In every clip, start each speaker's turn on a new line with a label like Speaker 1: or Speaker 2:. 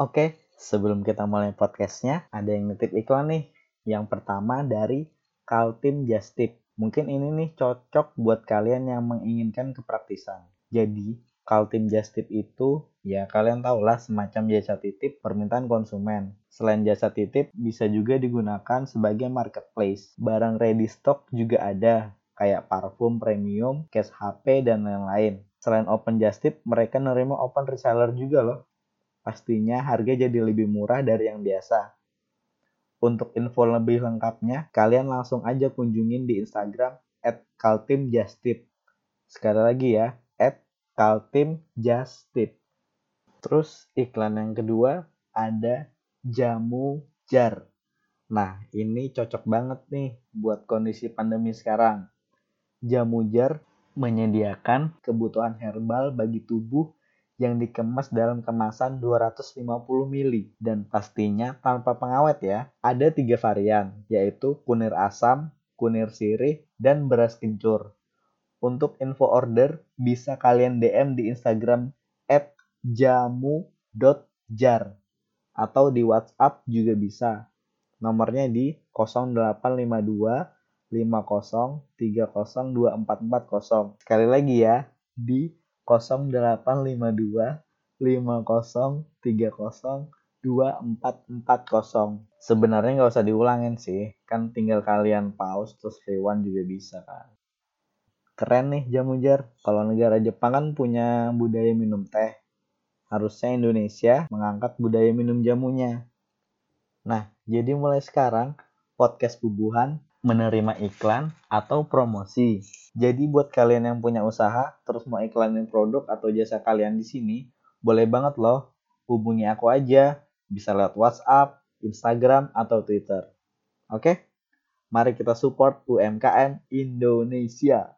Speaker 1: Oke, sebelum kita mulai podcastnya, ada yang nitip iklan nih. Yang pertama dari Kaltim Just Tip. Mungkin ini nih cocok buat kalian yang menginginkan kepraktisan. Jadi, Kaltim Just Tip itu ya kalian tahulah semacam jasa titip permintaan konsumen. Selain jasa titip, bisa juga digunakan sebagai marketplace. Barang ready stock juga ada, kayak parfum premium, case HP, dan lain-lain. Selain open just tip, mereka nerima open reseller juga loh. Pastinya harga jadi lebih murah dari yang biasa. Untuk info lebih lengkapnya, kalian langsung aja kunjungin di Instagram at. Sekali lagi ya, at. Terus iklan yang kedua ada jamu jar. Nah, ini cocok banget nih buat kondisi pandemi sekarang. Jamu jar menyediakan kebutuhan herbal bagi tubuh yang dikemas dalam kemasan 250 ml dan pastinya tanpa pengawet ya. Ada tiga varian, yaitu kunir asam, kunir sirih, dan beras kencur. Untuk info order, bisa kalian DM di Instagram jamu.jar atau di WhatsApp juga bisa. Nomornya di 0852 50 30 2440. Sekali lagi ya, di 0852 50 30 2440. Sebenarnya nggak usah diulangin sih, kan tinggal kalian pause terus rewind juga bisa kan. Keren nih jamu jar. Kalau negara Jepang kan punya budaya minum teh. Harusnya Indonesia mengangkat budaya minum jamunya. Nah, jadi mulai sekarang podcast bubuhan menerima iklan atau promosi. Jadi buat kalian yang punya usaha terus mau iklanin produk atau jasa kalian di sini, boleh banget loh hubungi aku aja, bisa lewat WhatsApp, Instagram atau Twitter. Oke? Mari kita support UMKM Indonesia.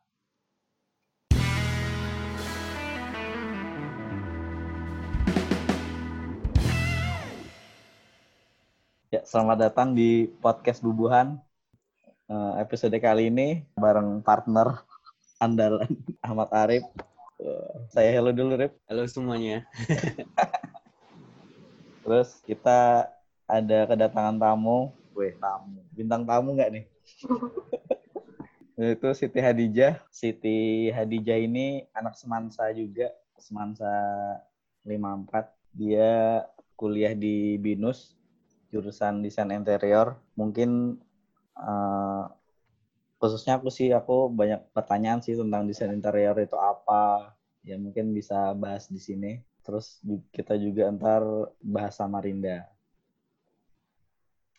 Speaker 1: Ya, selamat datang di podcast Bubuhan uh, episode kali ini bareng partner andalan Ahmad Arif. Uh, saya hello dulu, Rip.
Speaker 2: Halo semuanya.
Speaker 1: Terus kita ada kedatangan tamu. Weh, tamu. Bintang tamu nggak nih? Itu Siti Hadijah. Siti Hadijah ini anak semansa juga. Semansa 54. Dia kuliah di BINUS, jurusan desain interior. Mungkin uh, khususnya aku sih aku banyak pertanyaan sih tentang desain interior itu apa. Ya mungkin bisa bahas di sini. Terus kita juga ntar bahas Samarinda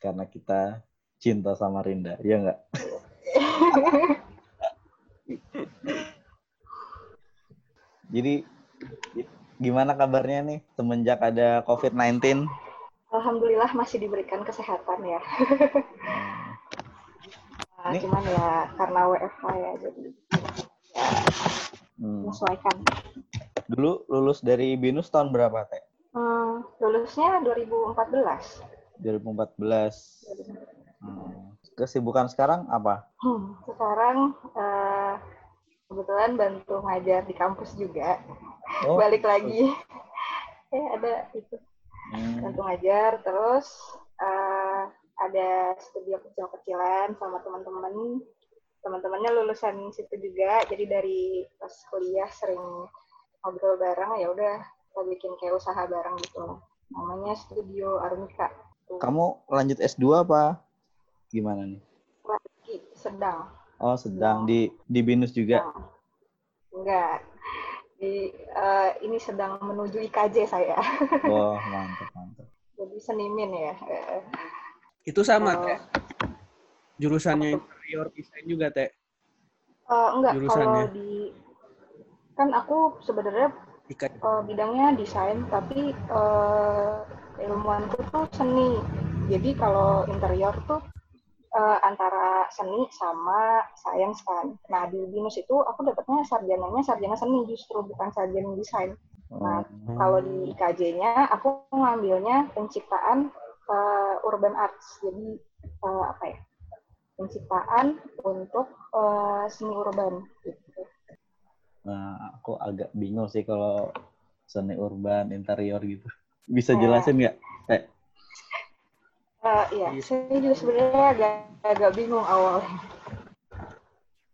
Speaker 1: karena kita cinta sama Rinda ya enggak jadi gimana kabarnya nih semenjak ada COVID-19
Speaker 3: Alhamdulillah masih diberikan kesehatan ya. nah, Ini... cuman ya karena WFH ya jadi ya, hmm. menyesuaikan.
Speaker 1: Dulu lulus dari BINUS tahun berapa teh?
Speaker 3: Hmm, lulusnya 2014.
Speaker 1: 2014. Hmm. Kesibukan sekarang apa?
Speaker 3: Hmm, sekarang uh, kebetulan bantu ngajar di kampus juga. Oh. Balik lagi. eh ada itu hmm. untuk ngajar terus uh, ada studio kecil-kecilan sama teman-teman. Teman-temannya lulusan situ juga. Jadi dari pas kuliah sering ngobrol bareng ya udah kita bikin kayak usaha bareng gitu. Namanya studio Armika.
Speaker 1: Kamu lanjut S2 apa? Gimana nih?
Speaker 3: Lagi sedang.
Speaker 1: Oh sedang. Di di binus juga?
Speaker 3: Nah, enggak. Di uh, ini sedang menuju IKJ saya.
Speaker 1: Wah, mantap, mantap.
Speaker 3: Jadi senimin ya.
Speaker 2: Itu sama, oh. Teh. Jurusannya interior desain juga, Teh.
Speaker 3: Uh, enggak, kalau di kan aku sebenarnya uh, bidangnya desain, tapi uh, ilmuanku tuh seni. Jadi kalau interior tuh uh, antara seni sama sains kan. Nah di binus itu aku dapetnya sarjananya sarjana seni justru bukan sarjana desain. Nah hmm. kalau di IKJ-nya aku ngambilnya penciptaan uh, urban arts. Jadi uh, apa ya? Penciptaan untuk uh, seni urban. Gitu.
Speaker 1: Nah aku agak bingung sih kalau seni urban interior gitu. Bisa jelasin nggak? Eh.
Speaker 3: Uh, iya, saya juga sebenarnya agak agak bingung awalnya.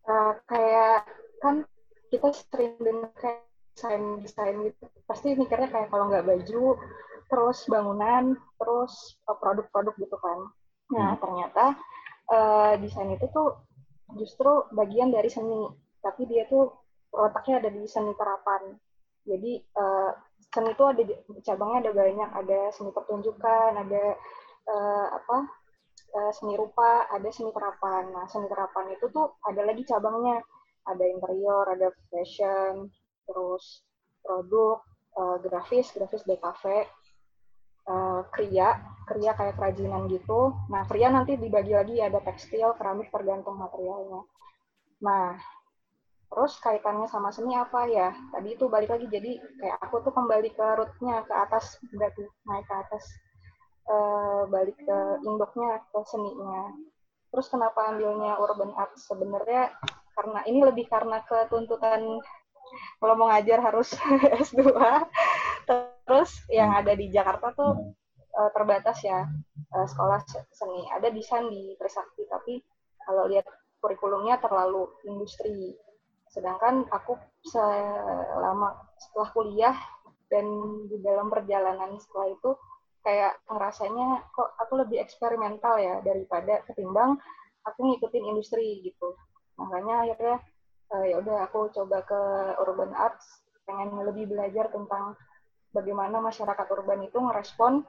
Speaker 3: Uh, kayak kan kita sering dengar kayak desain desain gitu, pasti mikirnya kayak kalau nggak baju, terus bangunan, terus eh, produk-produk gitu kan. Nah hmm. ternyata uh, desain itu tuh justru bagian dari seni, tapi dia tuh letaknya ada di seni terapan. Jadi uh, seni itu ada cabangnya ada banyak, ada seni pertunjukan, ada uh, apa uh, seni rupa, ada seni terapan. Nah seni terapan itu tuh ada lagi cabangnya, ada interior, ada fashion, terus produk, uh, grafis, grafis DKV, uh, kriya, kriya kayak kerajinan gitu. Nah kriya nanti dibagi lagi ada tekstil, keramik tergantung materialnya. Nah Terus kaitannya sama seni apa ya? Tadi itu balik lagi jadi kayak aku tuh kembali ke rootnya ke atas berarti naik ke atas e, balik ke induknya ke seninya. Terus kenapa ambilnya urban art sebenarnya karena ini lebih karena ketuntutan kalau mau ngajar harus S2. Terus yang ada di Jakarta tuh e, terbatas ya e, sekolah seni. Ada desain di Trisakti tapi kalau lihat kurikulumnya terlalu industri Sedangkan aku selama setelah kuliah dan di dalam perjalanan setelah itu kayak ngerasanya kok aku lebih eksperimental ya daripada ketimbang aku ngikutin industri gitu. Makanya akhirnya uh, ya udah aku coba ke urban arts pengen lebih belajar tentang bagaimana masyarakat urban itu ngerespon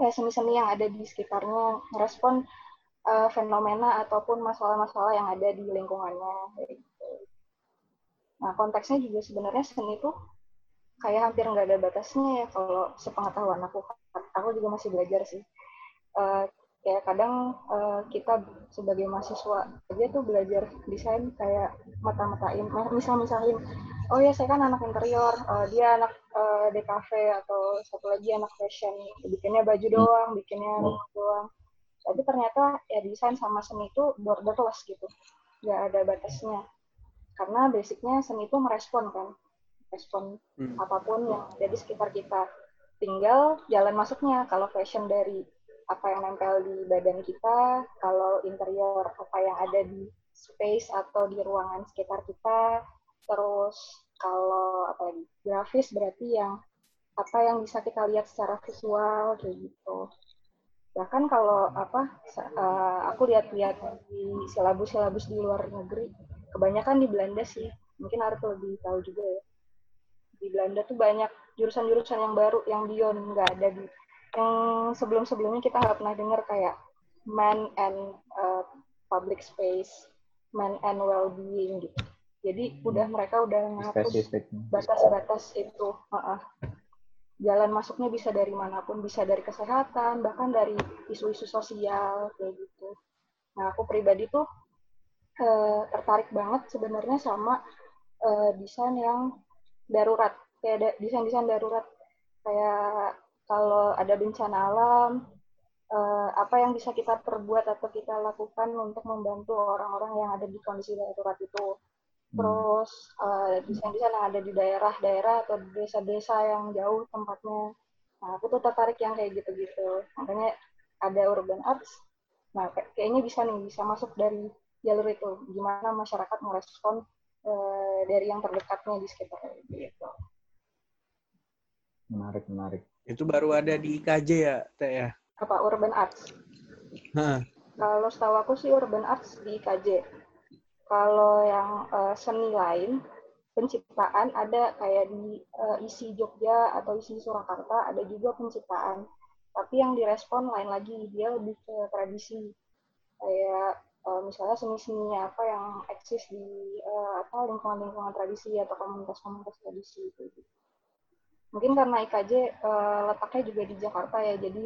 Speaker 3: eh, seni-seni yang ada di sekitarnya, ngerespon uh, fenomena ataupun masalah-masalah yang ada di lingkungannya. Gitu. Nah, konteksnya juga sebenarnya seni itu kayak hampir nggak ada batasnya ya kalau sepengetahuan aku. Aku juga masih belajar sih. Uh, kayak kadang uh, kita sebagai mahasiswa aja tuh belajar desain kayak mata-matain, misal-misalin, oh ya saya kan anak interior, uh, dia anak uh, DKV atau satu lagi anak fashion, bikinnya baju hmm. doang, bikinnya rumah doang. Tapi ternyata ya desain sama seni itu borderless gitu, nggak ada batasnya. Karena basicnya seni itu merespon kan. Respon hmm. apa pun yang ada di sekitar kita. Tinggal jalan masuknya. Kalau fashion dari apa yang nempel di badan kita kalau interior apa yang ada di space atau di ruangan sekitar kita terus kalau apa lagi grafis berarti yang apa yang bisa kita lihat secara visual kayak gitu. Bahkan kalau apa uh, aku lihat-lihat di silabus-silabus di luar negeri kebanyakan di Belanda sih. Mungkin harus lebih tahu juga ya. Di Belanda tuh banyak jurusan-jurusan yang baru yang Dion nggak ada di yang sebelum-sebelumnya kita nggak pernah dengar kayak man and uh, public space man and well-being gitu jadi udah mereka udah ngapus batas-batas itu. Uh -uh. jalan masuknya bisa dari mana pun bisa dari kesehatan bahkan dari isu-isu sosial kayak gitu. Nah aku pribadi tuh uh, tertarik banget sebenarnya sama uh, desain yang darurat. Kayak desain-desain darurat. Kayak kalau ada bencana alam uh, apa yang bisa kita perbuat atau kita lakukan untuk membantu orang-orang yang ada di kondisi darurat itu hmm. terus desain-desain yang ada di daerah-daerah atau desa-desa yang jauh tempatnya. Nah aku tuh tertarik yang kayak gitu-gitu. Makanya ada urban arts. Nah kayaknya bisa nih bisa masuk dari jalur itu. Gimana masyarakat merespon uh, dari yang terdekatnya di sekitar gitu.
Speaker 1: Menarik menarik.
Speaker 2: Itu baru ada di IKJ ya teh ya?
Speaker 3: Apa urban arts? Hah. kalau setahu aku sih urban arts di IKJ kalau yang uh, seni lain penciptaan ada kayak di uh, isi Jogja atau isi Surakarta ada juga penciptaan tapi yang direspon lain lagi dia lebih ke tradisi kayak uh, misalnya seni-seni apa yang eksis di uh, apa lingkungan-lingkungan tradisi atau komunitas-komunitas tradisi gitu. Mungkin karena IKJ uh, letaknya juga di Jakarta ya, jadi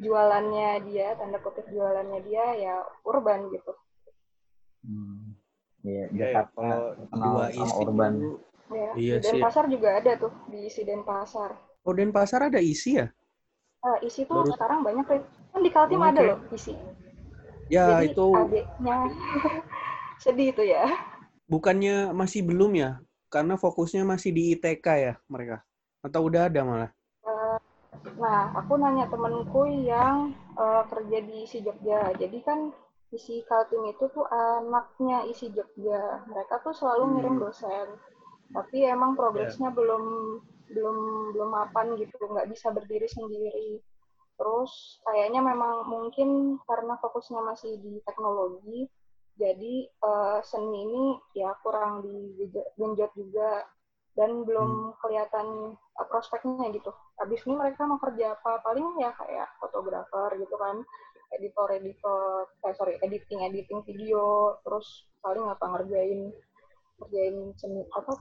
Speaker 3: jualannya dia, tanda kutip jualannya dia ya urban gitu.
Speaker 1: Hmm. Iya, yeah, Jakarta ya, kenal sama urban.
Speaker 3: Ya, iya di Denpasar juga ada tuh di isi Denpasar.
Speaker 2: Oh, Denpasar ada isi ya?
Speaker 3: Uh, isi tuh Baru... sekarang banyak kan di Kaltim oh, ada loh isi.
Speaker 2: Ya Jadi, itu
Speaker 3: adiknya sedih itu ya.
Speaker 2: Bukannya masih belum ya? Karena fokusnya masih di ITK ya mereka? Atau udah ada malah?
Speaker 3: Uh, Nah, aku nanya temenku yang uh, kerja di isi Jogja. Jadi kan isi Kaltim itu tuh anaknya isi Jogja. Mereka tuh selalu ngirim hmm. dosen. Tapi emang progresnya yeah. belum belum belum mapan gitu, nggak bisa berdiri sendiri. Terus kayaknya memang mungkin karena fokusnya masih di teknologi, jadi uh, seni ini ya kurang digenjot juga dan belum hmm. kelihatan uh, prospeknya gitu. Habis ini mereka mau kerja apa? Paling ya kayak fotografer gitu kan, editor editor, eh, sorry editing editing video, terus paling apa ngerjain ngerjain seni apa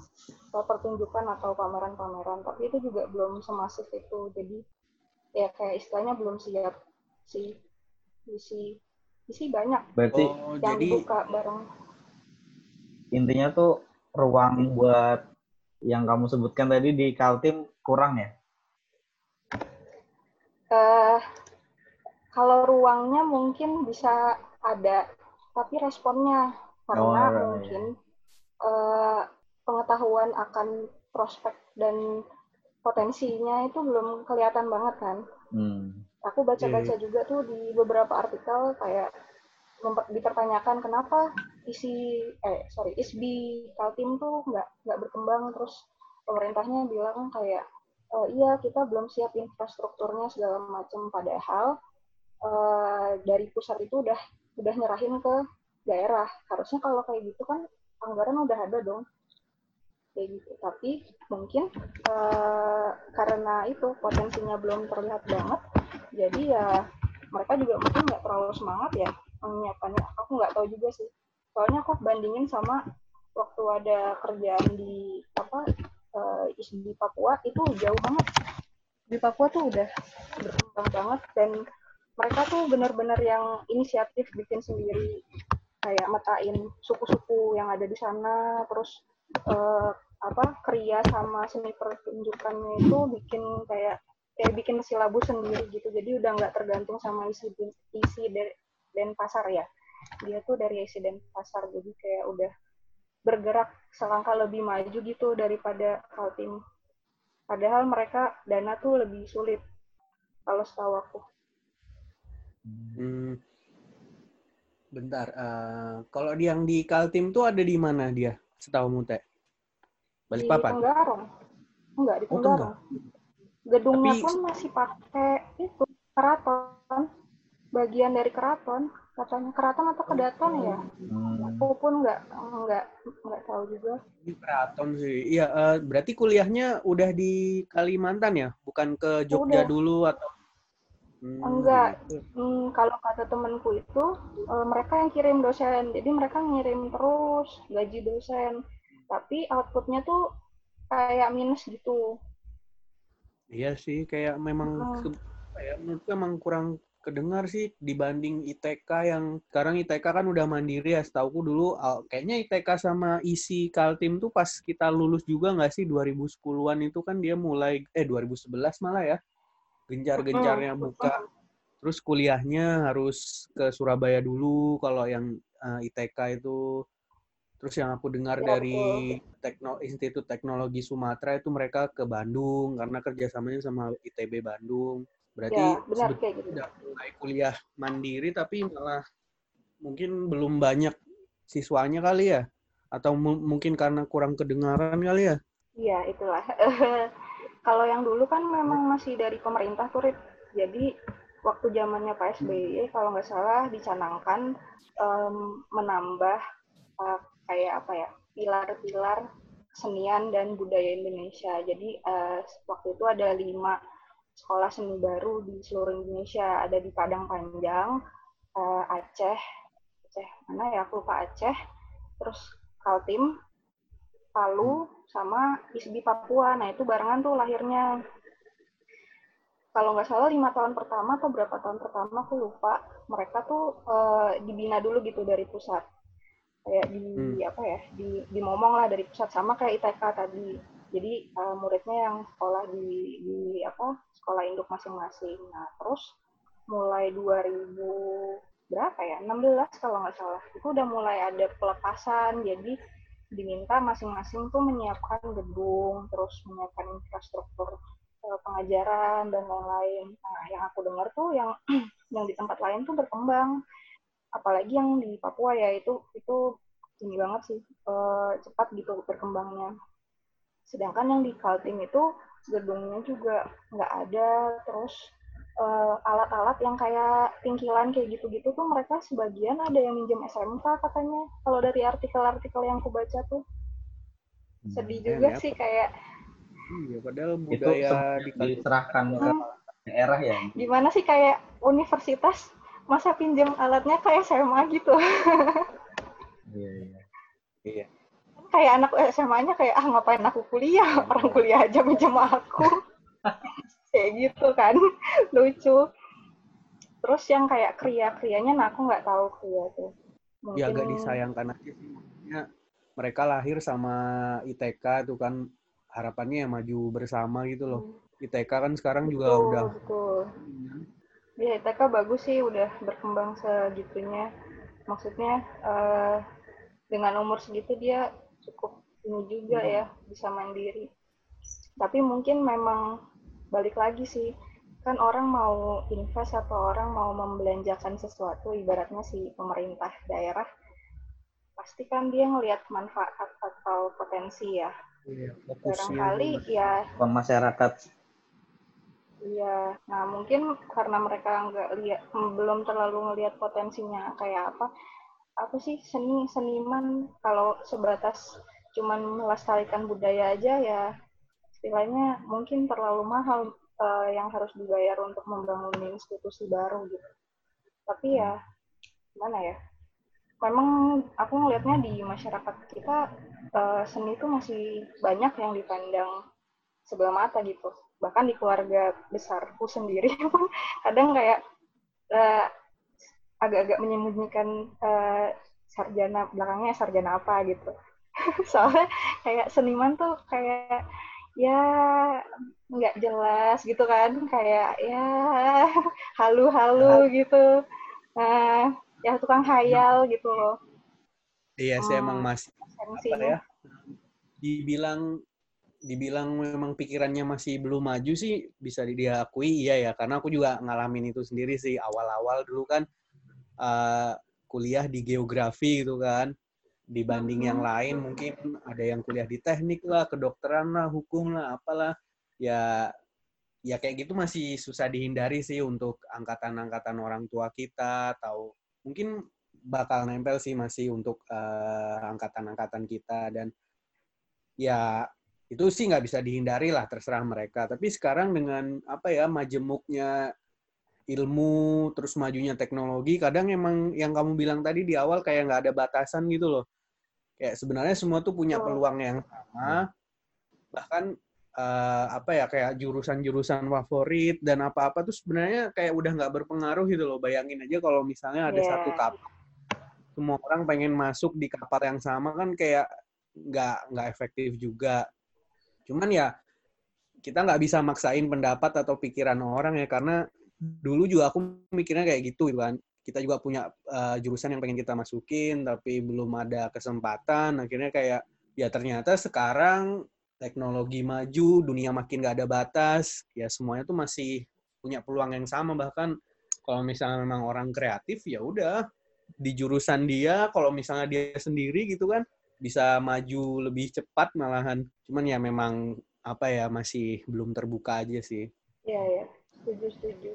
Speaker 3: pertunjukan atau pameran-pameran. Tapi itu juga belum semasif itu. Jadi ya kayak istilahnya belum siap sih isi isi banyak
Speaker 1: berarti
Speaker 3: oh, yang jadi, dibuka bareng
Speaker 1: intinya tuh ruang buat yang kamu sebutkan tadi di Kaltim kurang ya?
Speaker 3: Uh, kalau ruangnya mungkin bisa ada, tapi responnya karena oh, right. mungkin uh, pengetahuan akan prospek dan potensinya itu belum kelihatan banget kan. Hmm. Aku baca-baca yeah. juga tuh di beberapa artikel kayak dipertanyakan kenapa isi eh sorry isbi kaltim tuh nggak nggak berkembang terus pemerintahnya bilang kayak e, iya kita belum siap infrastrukturnya segala macam padahal uh, dari pusat itu udah udah nyerahin ke daerah. Harusnya kalau kayak gitu kan anggaran udah ada dong. Kayak gitu. Tapi mungkin uh, karena itu potensinya belum terlihat banget jadi ya mereka juga mungkin nggak terlalu semangat ya menyiapkannya. Aku nggak tahu juga sih. Soalnya aku bandingin sama waktu ada kerjaan di apa uh, di Papua itu jauh banget. Di Papua tuh udah berkembang banget dan mereka tuh benar-benar yang inisiatif bikin sendiri. Kayak metain suku-suku yang ada di sana terus uh, apa kriya sama seni pertunjukannya itu bikin kayak kayak bikin silabus sendiri gitu. Jadi udah nggak tergantung sama isi isi dan pasar ya. Dia tuh dari isi dan pasar jadi kayak udah bergerak selangkah lebih maju gitu daripada Kaltim padahal mereka dana tuh lebih sulit kalau setahu aku
Speaker 2: hmm. bentar uh, kalau yang di Kaltim tuh ada di mana dia? Setahu teh
Speaker 3: Balikpapan di Tenggarong. Enggak di oh, Tenggarong. Oh, gedungnya Tapi... pun masih pakai itu keraton. Bagian dari keraton. Katanya keraton atau kedaton ya? Hmm. aku pun nggak nggak nggak tahu juga.
Speaker 2: Di keraton sih. Iya uh, berarti kuliahnya udah di Kalimantan ya? Bukan ke Jogja udah. dulu atau
Speaker 3: hmm, enggak gitu. hmm, kalau kata temanku itu uh, mereka yang kirim dosen. Jadi mereka ngirim terus gaji dosen. Tapi outputnya tuh kayak minus gitu.
Speaker 2: Iya sih kayak memang hmm. kayak menurutku emang kurang kedengar sih dibanding ITK yang sekarang ITK kan udah mandiri ya. Setahuku dulu kayaknya ITK sama isi Kaltim tuh pas kita lulus juga nggak sih? 2010-an itu kan dia mulai eh 2011 malah ya gencar-gencarnya buka terus kuliahnya harus ke Surabaya dulu kalau yang uh, eh, ITK itu terus yang aku dengar ya, dari Tekno Institut Teknologi Sumatera itu mereka ke Bandung karena kerjasamanya sama ITB Bandung Berarti ya, benar, kayak gitu. udah mulai kuliah mandiri tapi malah mungkin belum banyak siswanya kali ya? Atau mungkin karena kurang kedengaran kali ya?
Speaker 3: Iya, itulah. Kalau yang dulu kan memang masih dari pemerintah tuh, Jadi waktu zamannya Pak SBY, kalau nggak salah dicanangkan um, menambah uh, kayak apa ya, pilar-pilar kesenian dan budaya Indonesia. Jadi uh, waktu itu ada lima sekolah seni baru di seluruh Indonesia. Ada di Padang Panjang uh, Aceh Aceh mana ya aku lupa Aceh. Terus Kaltim Palu sama ISBI Papua. Nah itu barengan tuh lahirnya. Kalau nggak salah lima tahun pertama atau berapa tahun pertama aku lupa. Mereka tuh uh, dibina dulu gitu dari pusat. Kayak di hmm. apa ya di dimomong lah dari pusat. Sama kayak ITK tadi. Jadi uh, muridnya yang sekolah di di apa sekolah induk masing-masing. Nah terus mulai 2000 berapa ya? 16 kalau nggak salah. Itu udah mulai ada pelepasan. Jadi diminta masing-masing tuh menyiapkan gedung terus menyiapkan infrastruktur uh, pengajaran dan lain-lain. Nah, yang aku dengar tuh yang yang di tempat lain tuh berkembang, apalagi yang di Papua ya itu itu ini banget sih uh, cepat gitu berkembangnya. Sedangkan yang di Kaltim itu gedungnya juga nggak ada, terus alat-alat uh, yang kayak tingkilan kayak gitu-gitu tuh mereka sebagian ada yang minjem SMK katanya. Kalau dari artikel-artikel yang aku baca tuh hmm, sedih juga ya, sih kayak
Speaker 2: Iya, padahal budaya
Speaker 1: itu diserahkan ke hmm. daerah ya.
Speaker 3: Gimana sih kayak universitas masa pinjam alatnya kayak SMA gitu.
Speaker 1: Iya, iya.
Speaker 2: Iya.
Speaker 3: Kayak anak SMA-nya kayak ah ngapain aku kuliah, iya. orang kuliah aja pinjam aku. kayak gitu kan. Lucu. Terus yang kayak kria-krianya nah aku nggak tahu kria tuh.
Speaker 2: Mungkin... Ya agak disayangkan aja sih. Maksudnya mereka lahir sama ITK tuh kan harapannya ya maju bersama gitu loh. Hmm. ITK kan sekarang betul, juga udah.
Speaker 3: Betul. Ya ITK bagus sih udah berkembang segitunya. Maksudnya uh, dengan umur segitu dia cukup ini juga hmm. ya bisa mandiri. Tapi mungkin memang balik lagi sih kan orang mau invest atau orang mau membelanjakan sesuatu ibaratnya si pemerintah daerah pasti kan dia ngelihat manfaat atau potensi ya. Iya, barangkali ya.
Speaker 1: Uang masyarakat.
Speaker 3: Iya, nah mungkin karena mereka nggak lihat, belum terlalu ngelihat potensinya kayak apa, apa sih seni seniman kalau sebatas cuman melestarikan budaya aja ya istilahnya mungkin terlalu mahal uh, yang harus dibayar untuk membangun institusi baru gitu. Tapi ya gimana ya? Memang aku ngelihatnya di masyarakat kita uh, seni itu masih banyak yang dipandang sebelah mata gitu bahkan di keluarga besarku sendiri pun kadang kayak uh, agak-agak menyembunyikan uh, sarjana belakangnya sarjana apa gitu soalnya kayak seniman tuh kayak ya nggak jelas gitu kan kayak ya halu-halu gitu. Nah ya tukang hayal gitu loh.
Speaker 2: Iya sih emang masih apa ya dibilang dibilang memang pikirannya masih belum maju sih bisa diakui iya ya karena aku juga ngalamin itu sendiri sih awal-awal dulu kan uh, kuliah di geografi gitu kan dibanding yang lain mungkin ada yang kuliah di teknik lah kedokteran lah hukum lah apalah ya ya kayak gitu masih susah dihindari sih untuk angkatan-angkatan orang tua kita atau mungkin bakal nempel sih masih untuk uh, angkatan-angkatan kita dan ya itu sih nggak bisa dihindari lah terserah mereka. Tapi sekarang dengan apa ya majemuknya ilmu terus majunya teknologi, kadang emang yang kamu bilang tadi di awal kayak nggak ada batasan gitu loh. Kayak sebenarnya semua tuh punya peluang yang sama. Bahkan uh, apa ya kayak jurusan-jurusan favorit dan apa-apa tuh sebenarnya kayak udah nggak berpengaruh gitu loh. Bayangin aja kalau misalnya ada yeah. satu kapal semua orang pengen masuk di kapal yang sama kan kayak nggak nggak efektif juga. Cuman ya kita nggak bisa maksain pendapat atau pikiran orang ya karena dulu juga aku mikirnya kayak gitu kan. Kita juga punya uh, jurusan yang pengen kita masukin tapi belum ada kesempatan. Akhirnya kayak ya ternyata sekarang teknologi maju, dunia makin nggak ada batas, ya semuanya tuh masih punya peluang yang sama. Bahkan kalau misalnya memang orang kreatif ya udah di jurusan dia kalau misalnya dia sendiri gitu kan bisa maju lebih cepat malahan. Cuman ya memang apa ya masih belum terbuka aja sih.
Speaker 3: Iya ya setuju setuju.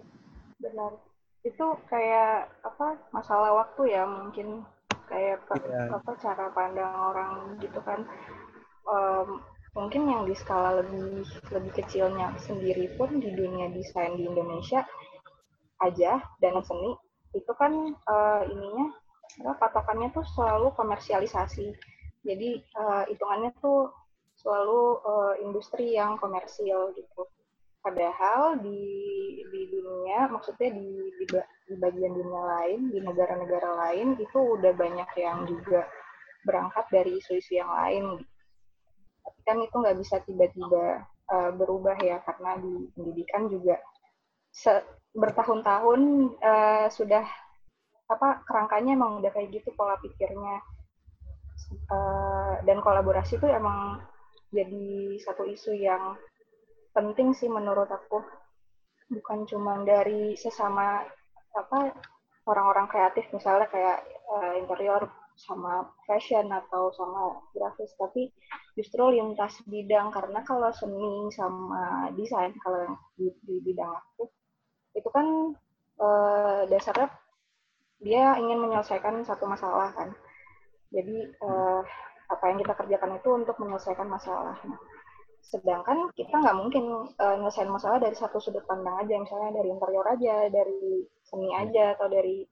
Speaker 3: Benar itu kayak apa masalah waktu ya mungkin kayak yeah. apa cara pandang orang gitu kan um, mungkin yang di skala lebih lebih kecilnya sendiri pun di dunia desain di Indonesia aja dan seni itu kan uh, ininya patokannya tuh selalu komersialisasi. Jadi uh, hitungannya tuh selalu uh, industri yang komersial gitu. Padahal di di dunia, maksudnya di, di di bagian dunia lain, di negara-negara lain itu udah banyak yang juga berangkat dari isu-isu yang lain. Tapi kan itu nggak bisa tiba-tiba uh, berubah ya karena di pendidikan juga bertahun-tahun uh, sudah apa kerangkanya emang udah kayak gitu pola pikirnya uh, dan kolaborasi itu emang jadi satu isu yang penting sih menurut aku. Bukan cuma dari sesama apa orang-orang kreatif misalnya kayak uh, interior sama fashion atau sama grafis tapi justru lintas bidang. Karena kalau seni sama desain kalau di, di bidang aku itu kan uh, dasarnya dia ingin menyelesaikan satu masalah kan. Jadi uh, apa yang kita kerjakan itu untuk menyelesaikan masalah. Nah, sedangkan kita nggak mungkin uh, nyelesain masalah dari satu sudut pandang aja misalnya dari interior aja dari seni aja atau dari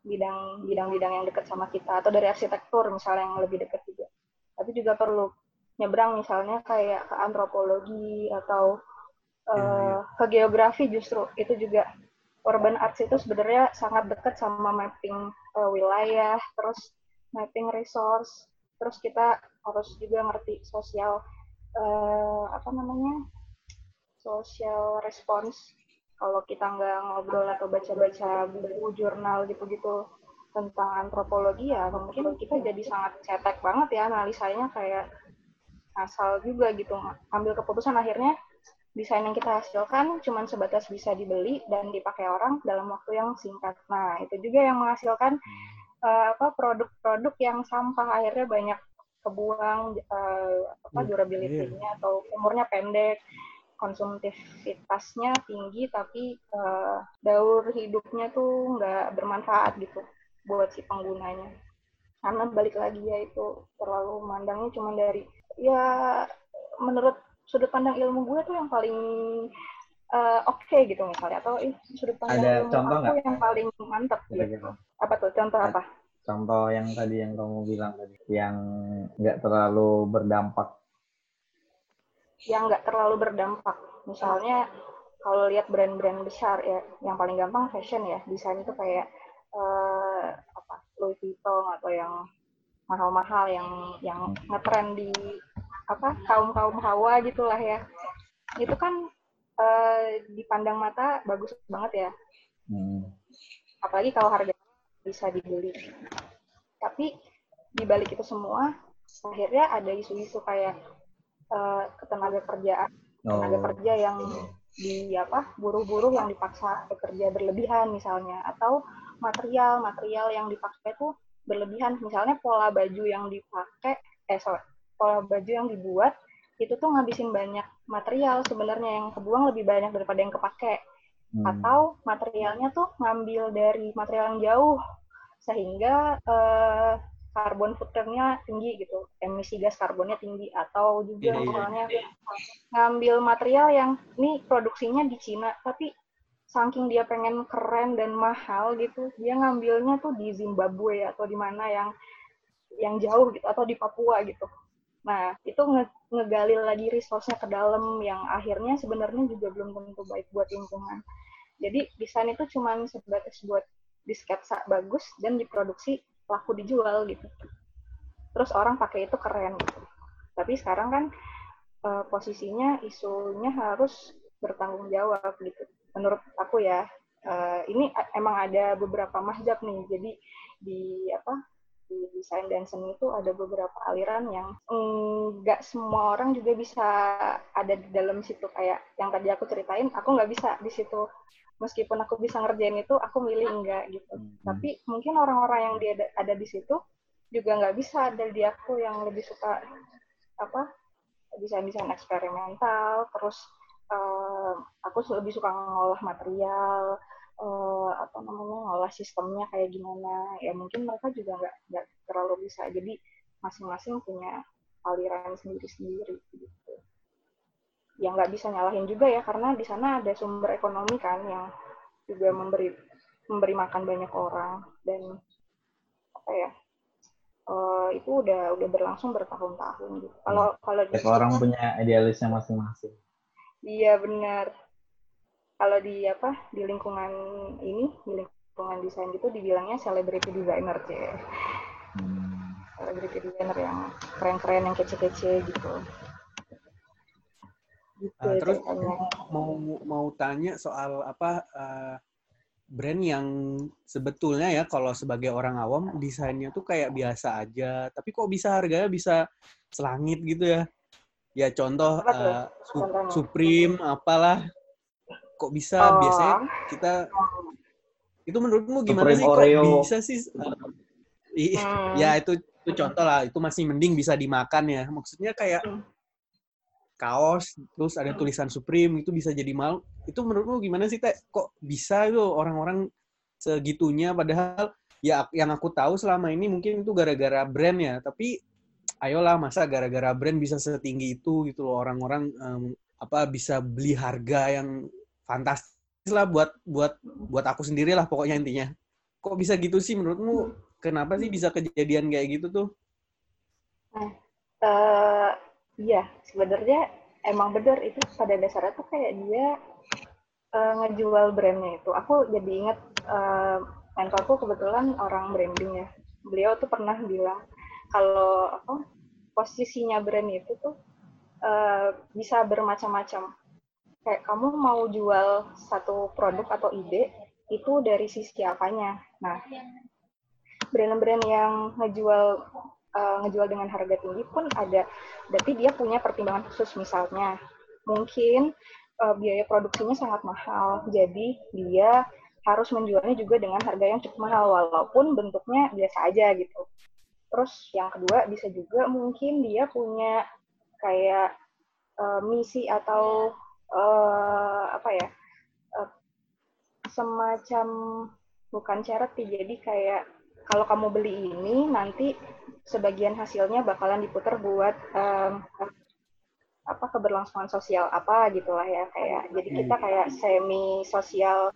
Speaker 3: bidang bidang-bidang yang dekat sama kita atau dari arsitektur misalnya yang lebih dekat juga. Tapi juga perlu nyebrang misalnya kayak ke antropologi atau uh, ke geografi justru. Itu juga urban arts itu sebenarnya sangat dekat sama mapping uh, wilayah terus mapping resource. Terus kita harus juga ngerti sosial uh, apa namanya social response. Kalau kita nggak ngobrol atau baca-baca buku jurnal gitu-gitu tentang antropologi ya mungkin kita jadi sangat cetek banget ya analisanya kayak asal juga gitu ambil keputusan. Akhirnya desain yang kita hasilkan cuma sebatas bisa dibeli dan dipakai orang dalam waktu yang singkat. Nah, itu juga yang menghasilkan uh, apa produk-produk yang sampah. Akhirnya banyak kebuang uh, apa iya, durability-nya yeah. atau umurnya pendek konsumtivitasnya tinggi tapi uh, daur hidupnya tuh nggak bermanfaat gitu buat si penggunanya. Karena balik lagi ya itu terlalu mandangnya cuma dari ya menurut sudut pandang ilmu gue tuh yang paling uh, oke okay gitu misalnya atau eh, sudut pandang
Speaker 1: Ada ilmu contoh aku
Speaker 3: yang paling mantap gitu. apa tuh? Contoh apa
Speaker 1: contoh yang tadi yang kamu bilang tadi yang nggak terlalu berdampak.
Speaker 3: Yang nggak terlalu berdampak. Misalnya kalau lihat brand-brand besar ya yang paling gampang fashion ya. Desain itu kayak uh, apa Louis Vuitton atau yang mahal-mahal yang yang ngetren di apa kaum kaum hawa gitulah ya. Itu kan uh, dipandang mata bagus banget ya. Hmm. apalagi kalau harga bisa dibeli. Tapi di balik itu semua, akhirnya ada isu-isu kayak uh, ketenaga kerjaan, tenaga oh. kerja yang di apa buruh-buruh yang dipaksa bekerja berlebihan misalnya, atau material-material yang dipakai itu berlebihan, misalnya pola baju yang dipakai, eh sorry, pola baju yang dibuat itu tuh ngabisin banyak material sebenarnya. Yang kebuang lebih banyak daripada yang kepake. Hmm. atau materialnya tuh ngambil dari material yang jauh sehingga uh, karbon footprintnya tinggi gitu emisi gas karbonnya tinggi atau juga yeah, iya. misalnya yeah. ngambil material yang ini produksinya di Cina tapi saking dia pengen keren dan mahal gitu dia ngambilnya tuh di Zimbabwe atau di mana yang yang jauh gitu atau di Papua gitu nah itu nge ngegali lagi resource-nya ke dalam yang akhirnya sebenarnya juga belum tentu baik buat lingkungan jadi desain itu cuma sebatas buat disketsa bagus dan diproduksi laku dijual gitu. Terus orang pakai itu keren gitu. Tapi sekarang kan uh, posisinya isunya harus bertanggung jawab gitu. Menurut aku ya, uh, ini emang ada beberapa mahjab nih. Jadi di apa di desain dan seni itu ada beberapa aliran yang nggak semua orang juga bisa ada di dalam situ kayak yang tadi aku ceritain aku nggak bisa di situ meskipun aku bisa ngerjain itu aku milih enggak gitu. Hmm. tapi mungkin orang-orang yang dia ada di situ juga nggak bisa. Ada di aku yang lebih suka apa desain-desain eksperimental terus uh, aku lebih suka ngolah material uh, apa namanya ngolah sistemnya kayak gimana. Ya mungkin mereka juga nggak nggak terlalu bisa. Jadi masing-masing punya aliran sendiri-sendiri gitu yang nggak bisa nyalahin juga ya karena di sana ada sumber ekonomi kan yang juga memberi memberi makan banyak orang dan apa ya uh, itu udah udah berlangsung bertahun-tahun gitu. Kalau kalau
Speaker 1: orang punya idealisnya masing-masing.
Speaker 3: Iya benar kalau di apa di lingkungan ini di lingkungan desain gitu dibilangnya celebrity designer sih hmm. celebrity designer yang keren-keren yang kece-kece gitu
Speaker 2: Gitu, uh, terus mau mau tanya soal apa uh, brand yang sebetulnya ya kalau sebagai orang awam desainnya tuh kayak biasa aja, tapi kok bisa harganya bisa selangit gitu ya? ya contoh uh, su Supreme apalah kok bisa oh. biasanya kita itu menurutmu gimana Supreme sih Oreo. kok bisa sih uh, hmm. ya itu itu contoh lah itu masih mending bisa dimakan ya maksudnya kayak hmm. Kaos terus ada tulisan Supreme itu bisa jadi mal itu menurutmu gimana sih teh? Kok bisa itu orang-orang segitunya? Padahal ya yang aku tahu selama ini mungkin itu gara-gara brand ya. Tapi ayolah masa gara-gara brand bisa setinggi itu gitu loh. Orang-orang um, apa bisa beli harga yang fantastis lah buat buat buat aku sendiri lah pokoknya intinya. Kok bisa gitu sih menurutmu? Kenapa sih bisa kejadian kayak gitu tuh?
Speaker 3: Nah uh, iya sebenarnya emang benar itu pada dasarnya tuh kayak dia uh, ngejual brandnya itu aku jadi inget uh, mentorku kebetulan orang branding ya beliau tuh pernah bilang kalau apa posisinya brand itu tuh uh, bisa bermacam-macam. Kayak kamu mau jual satu produk atau ide itu dari sisi apanya. Nah, brand-brand yang ngejual uh, ngejual dengan harga tinggi pun ada. Berarti dia punya pertimbangan khusus misalnya. Mungkin uh, biaya produksinya sangat mahal, jadi dia harus menjualnya juga dengan harga yang cukup mahal walaupun bentuknya biasa aja gitu. Terus yang kedua bisa juga mungkin dia punya kayak uh, misi atau uh, apa ya uh, semacam bukan charity jadi kayak kalau kamu beli ini nanti sebagian hasilnya bakalan diputar buat um, apa keberlangsungan sosial apa gitulah ya kayak jadi kita hmm. kayak semi sosial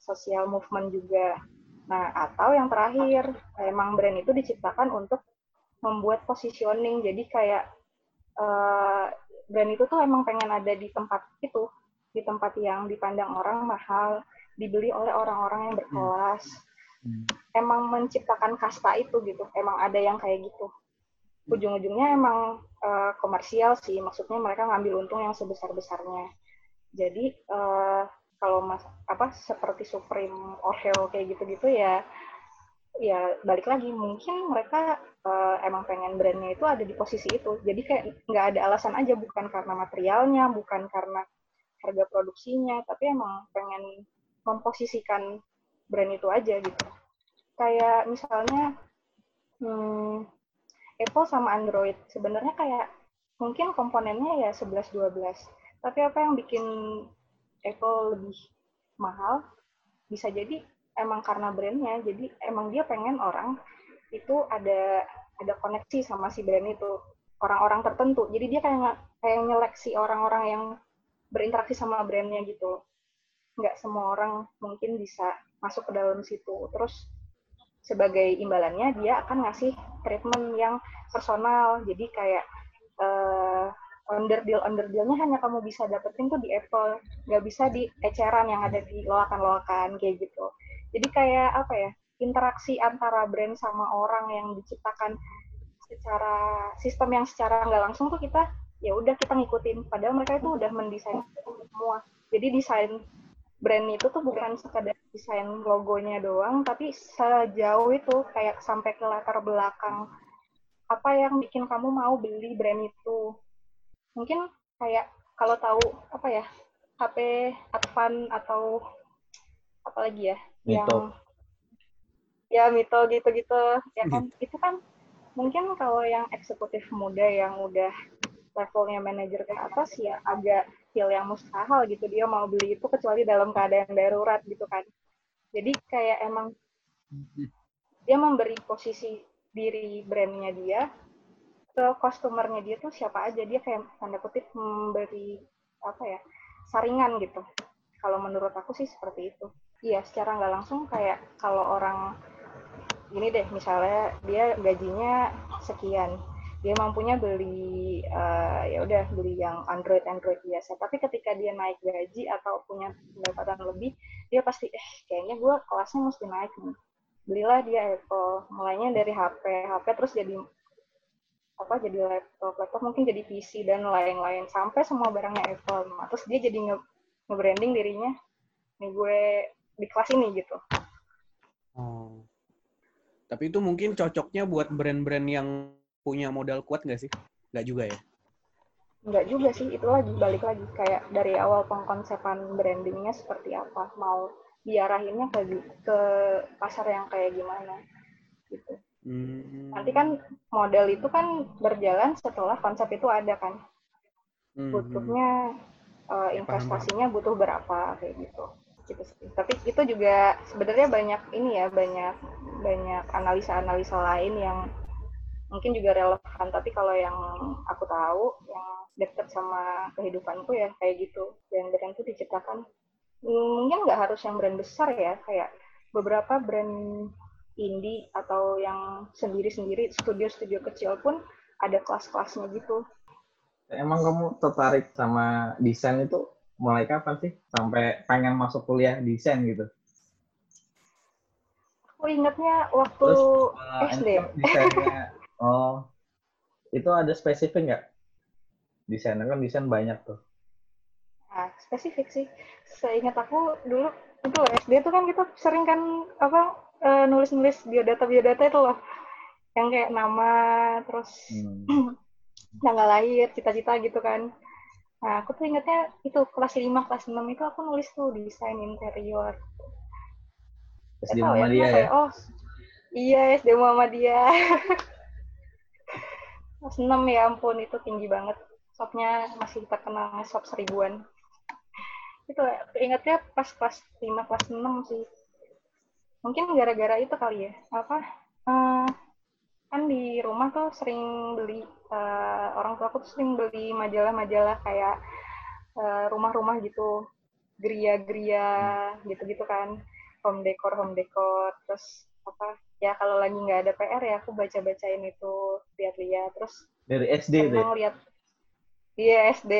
Speaker 3: sosial movement juga Nah, atau yang terakhir, emang brand itu diciptakan untuk membuat positioning. Jadi kayak uh, brand itu tuh emang pengen ada di tempat itu, di tempat yang dipandang orang mahal, dibeli oleh orang-orang yang berkelas. Hmm. Emang menciptakan kasta itu gitu. Emang ada yang kayak gitu. Ujung-ujungnya emang uh, komersial sih. Maksudnya mereka ngambil untung yang sebesar-besarnya. Jadi uh, kalau mas apa seperti Supreme Oreo kayak gitu-gitu ya ya balik lagi mungkin mereka uh, emang pengen brandnya itu ada di posisi itu jadi kayak nggak ada alasan aja bukan karena materialnya bukan karena harga produksinya tapi emang pengen memposisikan brand itu aja gitu kayak misalnya hmm, Apple sama Android. Sebenarnya kayak mungkin komponennya ya 11 12 tapi apa yang bikin Apple lebih mahal? Bisa jadi emang karena brandnya. Jadi emang dia pengen orang itu ada ada koneksi sama si brand itu. Orang-orang tertentu. Jadi dia kayak kayak nyeleksi orang-orang yang berinteraksi sama brandnya gitu. Nggak semua orang mungkin bisa masuk ke dalam situ. Terus sebagai imbalannya dia akan ngasih treatment yang personal. Jadi kayak uh, under deal under dealnya hanya kamu bisa dapetin tuh di Apple. Nggak bisa di eceran yang ada di loakan-loakan kayak gitu. Jadi kayak apa ya interaksi antara brand sama orang yang diciptakan secara sistem yang secara nggak langsung tuh kita ya udah kita ngikutin. Padahal mereka itu udah mendesain semua. Jadi desain brand itu tuh bukan sekadar desain logonya doang tapi sejauh itu kayak sampai ke latar belakang apa yang bikin kamu mau beli brand itu mungkin kayak kalau tahu apa ya HP Advan atau apa lagi ya
Speaker 1: Mito. yang
Speaker 3: ya Mito gitu-gitu ya kan hmm. itu kan mungkin kalau yang eksekutif muda yang udah levelnya manajer ke atas ya agak feel yang mustahil gitu. Dia mau beli itu kecuali dalam keadaan darurat gitu kan. Jadi kayak emang dia memberi posisi diri brandnya dia ke customernya dia tuh siapa aja. Dia kayak tanda kutip memberi apa ya saringan gitu. Kalau menurut aku sih seperti itu. Iya secara nggak langsung kayak kalau orang gini deh misalnya dia gajinya sekian dia mampunya beli uh, ya udah beli yang Android Android biasa. Tapi ketika dia naik gaji atau punya pendapatan lebih dia pasti eh kayaknya gue kelasnya mesti naik nih. Belilah dia Apple. Mulainya dari HP HP terus jadi apa jadi laptop. Laptop mungkin jadi PC dan lain-lain. Sampai semua barangnya Apple. Nah, terus dia jadi nge, branding dirinya nih gue di kelas ini gitu.
Speaker 2: Oh. tapi itu mungkin cocoknya buat brand-brand yang punya modal kuat nggak sih nggak juga ya
Speaker 3: Enggak juga sih, itu lagi balik lagi kayak dari awal pengkonsepan brandingnya seperti apa, mau diarahinnya ke ke pasar yang kayak gimana gitu. Hmm. Nanti kan model itu kan berjalan setelah konsep itu ada kan. Hmm. Butuhnya uh, investasinya butuh berapa kayak gitu. Gitu sih. Tapi itu juga sebenarnya banyak ini ya, banyak banyak analisa-analisa lain yang mungkin juga relevan tapi kalau yang aku tahu yang dekat sama kehidupanku ya kayak gitu dan brand itu diciptakan mungkin nggak harus yang brand besar ya kayak beberapa brand indie atau yang sendiri-sendiri studio-studio kecil pun ada kelas-kelasnya gitu.
Speaker 1: Emang kamu tertarik sama desain itu mulai kapan sih? Sampai pengen masuk kuliah desain gitu?
Speaker 3: Aku ingatnya waktu Terus, uh, SD.
Speaker 1: Desainnya, oh, itu ada spesifik nggak? Desainer kan desain banyak tuh.
Speaker 3: Nah, spesifik sih. Seingat aku dulu itu SD tuh kan kita sering kan apa uh, nulis-nulis biodata biodata itu loh yang kayak nama terus hmm. tanggal lahir cita-cita gitu kan nah aku tuh ingetnya itu kelas 5 kelas 6 itu aku nulis tuh desain interior
Speaker 1: SD ya, Muhammadiyah ya, ya?
Speaker 3: oh iya SD Muhammadiyah kelas 6 ya ampun itu tinggi banget. Shopnya masih terkenal shop seribuan. Itu ingatnya pas kelas 5 kelas 6 sih. Mungkin gara-gara itu kali ya. Apa uh, kan di rumah tuh sering beli uh, orang tua aku tuh sering beli majalah-majalah kayak uh, rumah-rumah gitu. Geria-geria gitu-gitu kan. Home decor home decor. Terus apa ya kalau lagi nggak ada PR ya aku baca-bacain itu lihat-lihat. Terus
Speaker 1: dari SD deh
Speaker 3: lihat. Iya SD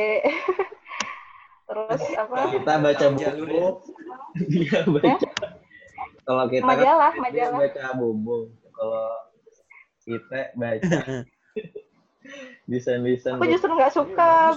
Speaker 3: terus apa?
Speaker 1: kita baca buku dia baca. Kalau kita
Speaker 3: majalah, kan majalah.
Speaker 1: baca bobo. Kalau kita baca. Desain-desain.
Speaker 3: Aku justru nggak suka.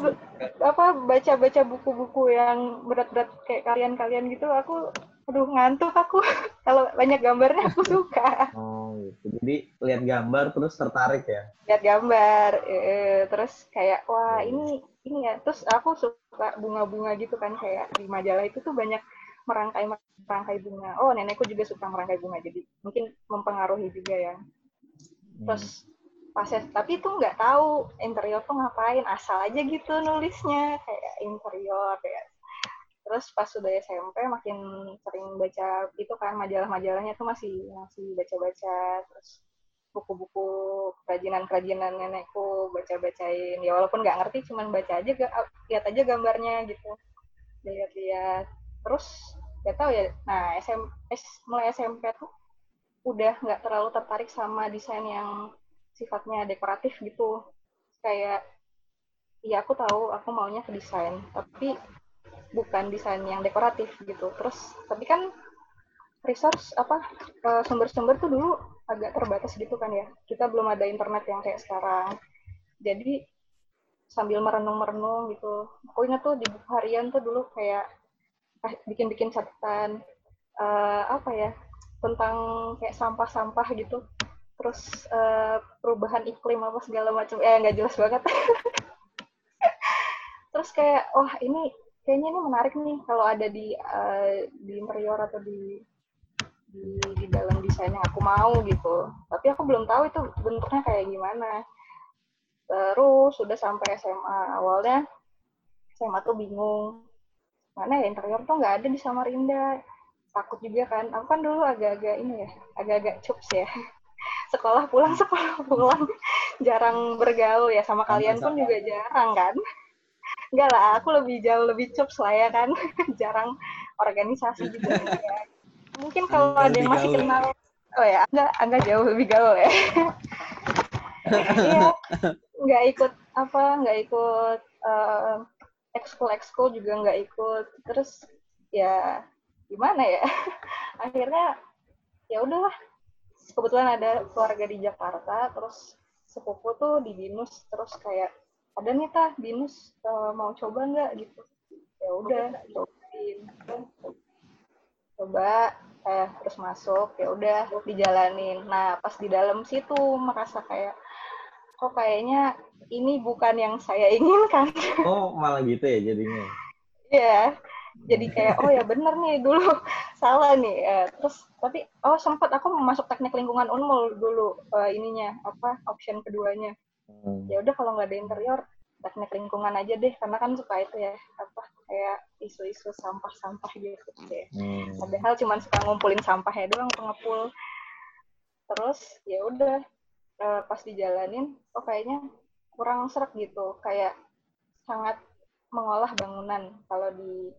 Speaker 3: apa baca-baca buku-buku yang berat-berat kayak kalian-kalian gitu. Aku aduh ngantuk aku. Kalau banyak gambarnya aku suka.
Speaker 1: Oh gitu. Jadi lihat gambar terus tertarik ya?
Speaker 3: Lihat gambar, e, terus kayak wah ini ini ya. Terus aku suka bunga-bunga gitu kan kayak di majalah itu tuh banyak merangkai merangkai bunga. Oh, nenekku juga suka merangkai bunga, jadi mungkin mempengaruhi juga ya. Terus pas tapi itu nggak tahu interior tuh ngapain, asal aja gitu nulisnya kayak interior kayak. Terus pas sudah SMP makin sering baca itu kan majalah-majalahnya tuh masih masih baca-baca. Terus buku-buku kerajinan-kerajinan nenekku baca-bacain. Ya walaupun nggak ngerti cuman baca aja lihat aja gambarnya gitu. Lihat-lihat. Terus gak tahu ya nah SM, S, mulai SMP tuh udah nggak terlalu tertarik sama desain yang sifatnya dekoratif gitu. Kayak ya aku tahu aku maunya ke desain. Tapi bukan desain yang dekoratif gitu. Terus tapi kan resource apa eh, sumber-sumber tuh dulu agak terbatas gitu kan ya. Kita belum ada internet yang kayak sekarang. Jadi sambil merenung-merenung gitu. Aku ingat tuh di buku harian tuh dulu kayak bikin-bikin catatan uh, apa ya tentang kayak sampah-sampah gitu. Terus uh, perubahan iklim apa segala macam. Eh nggak jelas banget. Terus kayak wah ini kayaknya ini menarik nih kalau ada di uh, di interior atau di di, di dalam desain yang aku mau gitu. Tapi aku belum tahu itu bentuknya kayak gimana. Terus sudah sampai SMA awalnya SMA tuh bingung. Mana ya interior tuh nggak ada di Samarinda. Takut juga kan. Aku kan dulu agak-agak ini ya agak-agak cups ya. Sekolah pulang sekolah pulang. Jarang bergaul ya sama kalian pun juga jarang kan enggak lah aku lebih jauh lebih cups lah ya kan. Jarang organisasi juga ya. mungkin kalau ada yang masih kenal oh ya enggak enggak jauh lebih gaul ya. Iya nggak ikut apa nggak ikut uh, ekskul ekskul juga nggak ikut. Terus ya gimana ya? Akhirnya ya udahlah. Kebetulan ada keluarga di Jakarta terus sepupu tuh di binus terus kayak ada nih tah binus uh, mau coba nggak gitu ya udah cobain coba eh terus masuk ya udah dijalanin nah pas di dalam situ merasa kayak kok kayaknya ini bukan yang saya inginkan.
Speaker 1: Oh, malah gitu ya jadinya.
Speaker 3: Iya. Jadi kayak oh ya bener nih dulu salah nih. Ya, terus tapi oh sempat aku masuk teknik lingkungan Unmul dulu uh, ininya apa option keduanya. Hmm. Ya udah kalau nggak ada interior teknik lingkungan aja deh karena kan suka itu ya apa kayak isu-isu sampah-sampah gitu deh. Hmm. Padahal cuma suka ngumpulin sampahnya doang pengepul. Terus ya udah uh, pas dijalanin oh kayaknya kurang serak gitu kayak sangat mengolah bangunan kalau di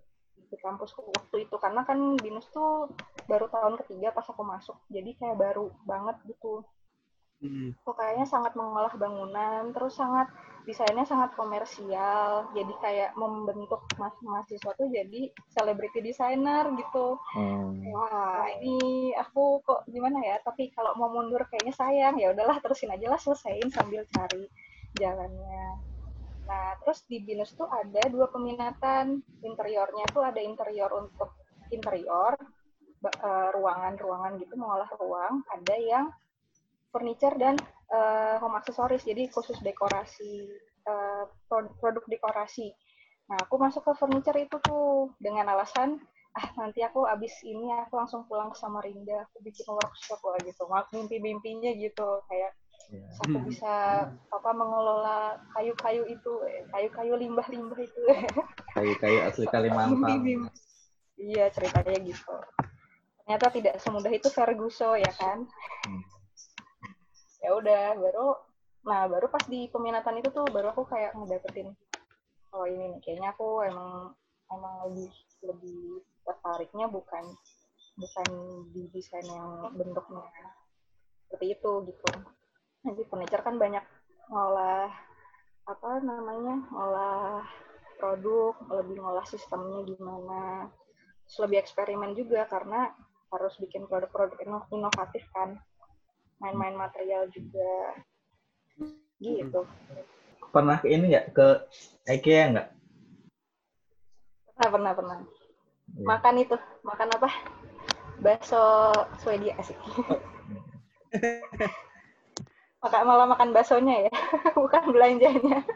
Speaker 3: di kampus waktu itu karena kan binus tuh baru tahun ketiga pas aku masuk jadi kayak baru banget gitu hmm. kayaknya sangat mengolah bangunan terus sangat desainnya sangat komersial jadi kayak membentuk mahasiswa tuh jadi celebrity designer gitu hmm. wah ini aku kok gimana ya tapi kalau mau mundur kayaknya sayang ya udahlah terusin aja lah selesaiin sambil cari jalannya. Nah, terus di BINUS tuh ada dua peminatan. Interiornya tuh ada interior untuk interior, eh, ruangan-ruangan gitu, mengolah ruang. Ada yang furniture dan uh, home aksesoris, jadi khusus dekorasi, uh, produk dekorasi. Nah, aku masuk ke furniture itu tuh dengan alasan, ah nanti aku abis ini aku langsung pulang ke Samarinda, aku bikin workshop lah gitu. Mimpi-mimpinya gitu, kayak yeah. aku hmm. bisa apa mengelola kayu-kayu itu kayu-kayu limbah-limbah itu
Speaker 1: kayu-kayu asli Kalimantan
Speaker 3: iya ceritanya gitu ternyata tidak semudah itu Ferguso ya kan hmm. Ya udah baru nah baru pas di peminatan itu tuh baru aku kayak ngedapetin oh ini nih kayaknya aku emang emang lebih lebih tertariknya bukan bukan di desain yang bentuknya seperti itu gitu. Nanti furniture kan banyak ngolah apa namanya ngolah produk lebih ngolah sistemnya gimana. Terus lebih eksperimen juga karena harus bikin produk-produk inovatif kan main-main material juga gitu
Speaker 1: pernah ke ini nggak ke IKEA nggak
Speaker 3: pernah pernah pernah ya. makan itu makan apa bakso Swedia sih Maka malah makan baksonya ya, bukan belanjanya.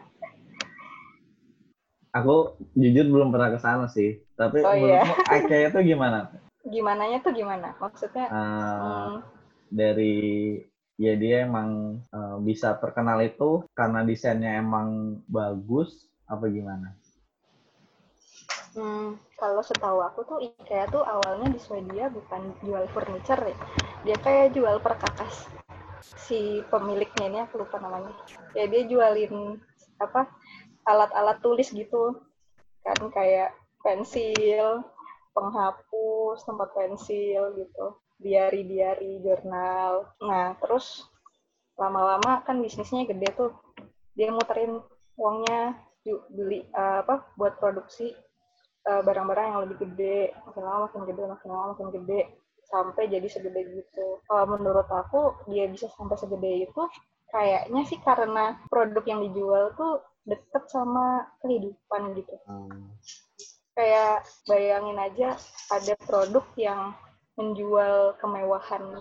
Speaker 1: Aku jujur belum pernah ke sana sih. Tapi oh, iya. IKEA itu gimana?
Speaker 3: Gimana nya tuh gimana? Maksudnya? Uh,
Speaker 1: hmm. Dari ya dia emang uh, bisa terkenal itu karena desainnya emang bagus apa gimana?
Speaker 3: Hmm, kalau setahu aku tuh IKEA tuh awalnya di Swedia bukan jual furniture ya. Dia kayak jual perkakas si pemiliknya ini aku lupa namanya ya dia jualin apa alat-alat tulis gitu kan kayak pensil penghapus tempat pensil gitu diari-diari jurnal nah terus lama-lama kan bisnisnya gede tuh dia muterin uangnya beli uh, apa buat produksi eh, barang-barang uh, yang lebih gede makin lama makin gede makin lama makin gede sampai jadi segede gitu. Kalau menurut aku dia bisa sampai segede itu kayaknya sih karena produk yang dijual tuh deket sama kehidupan gitu. Hmm. Kayak bayangin aja ada produk yang menjual kemewahan.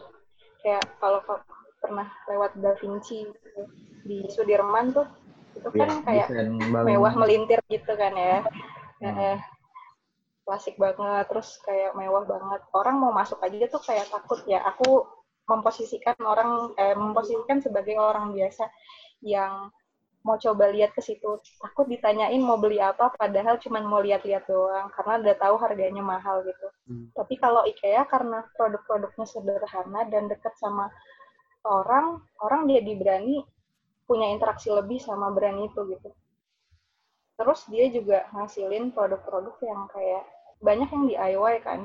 Speaker 3: Kayak kalau pernah lewat Da Vinci gitu, di Sudirman tuh itu kan ya, kayak mewah melintir gitu kan ya. Hmm klasik banget terus kayak mewah banget orang mau masuk aja tuh kayak takut ya aku memposisikan orang eh, memposisikan sebagai orang biasa yang mau coba lihat ke situ. Takut ditanyain mau beli apa padahal cuma mau lihat-lihat doang karena udah tahu harganya mahal gitu. Hmm. tapi kalau IKEA karena produk-produknya sederhana dan dekat sama orang orang jadi berani punya interaksi lebih sama brand itu gitu. Terus dia juga ngasilin produk-produk yang kayak banyak yang DIY kan.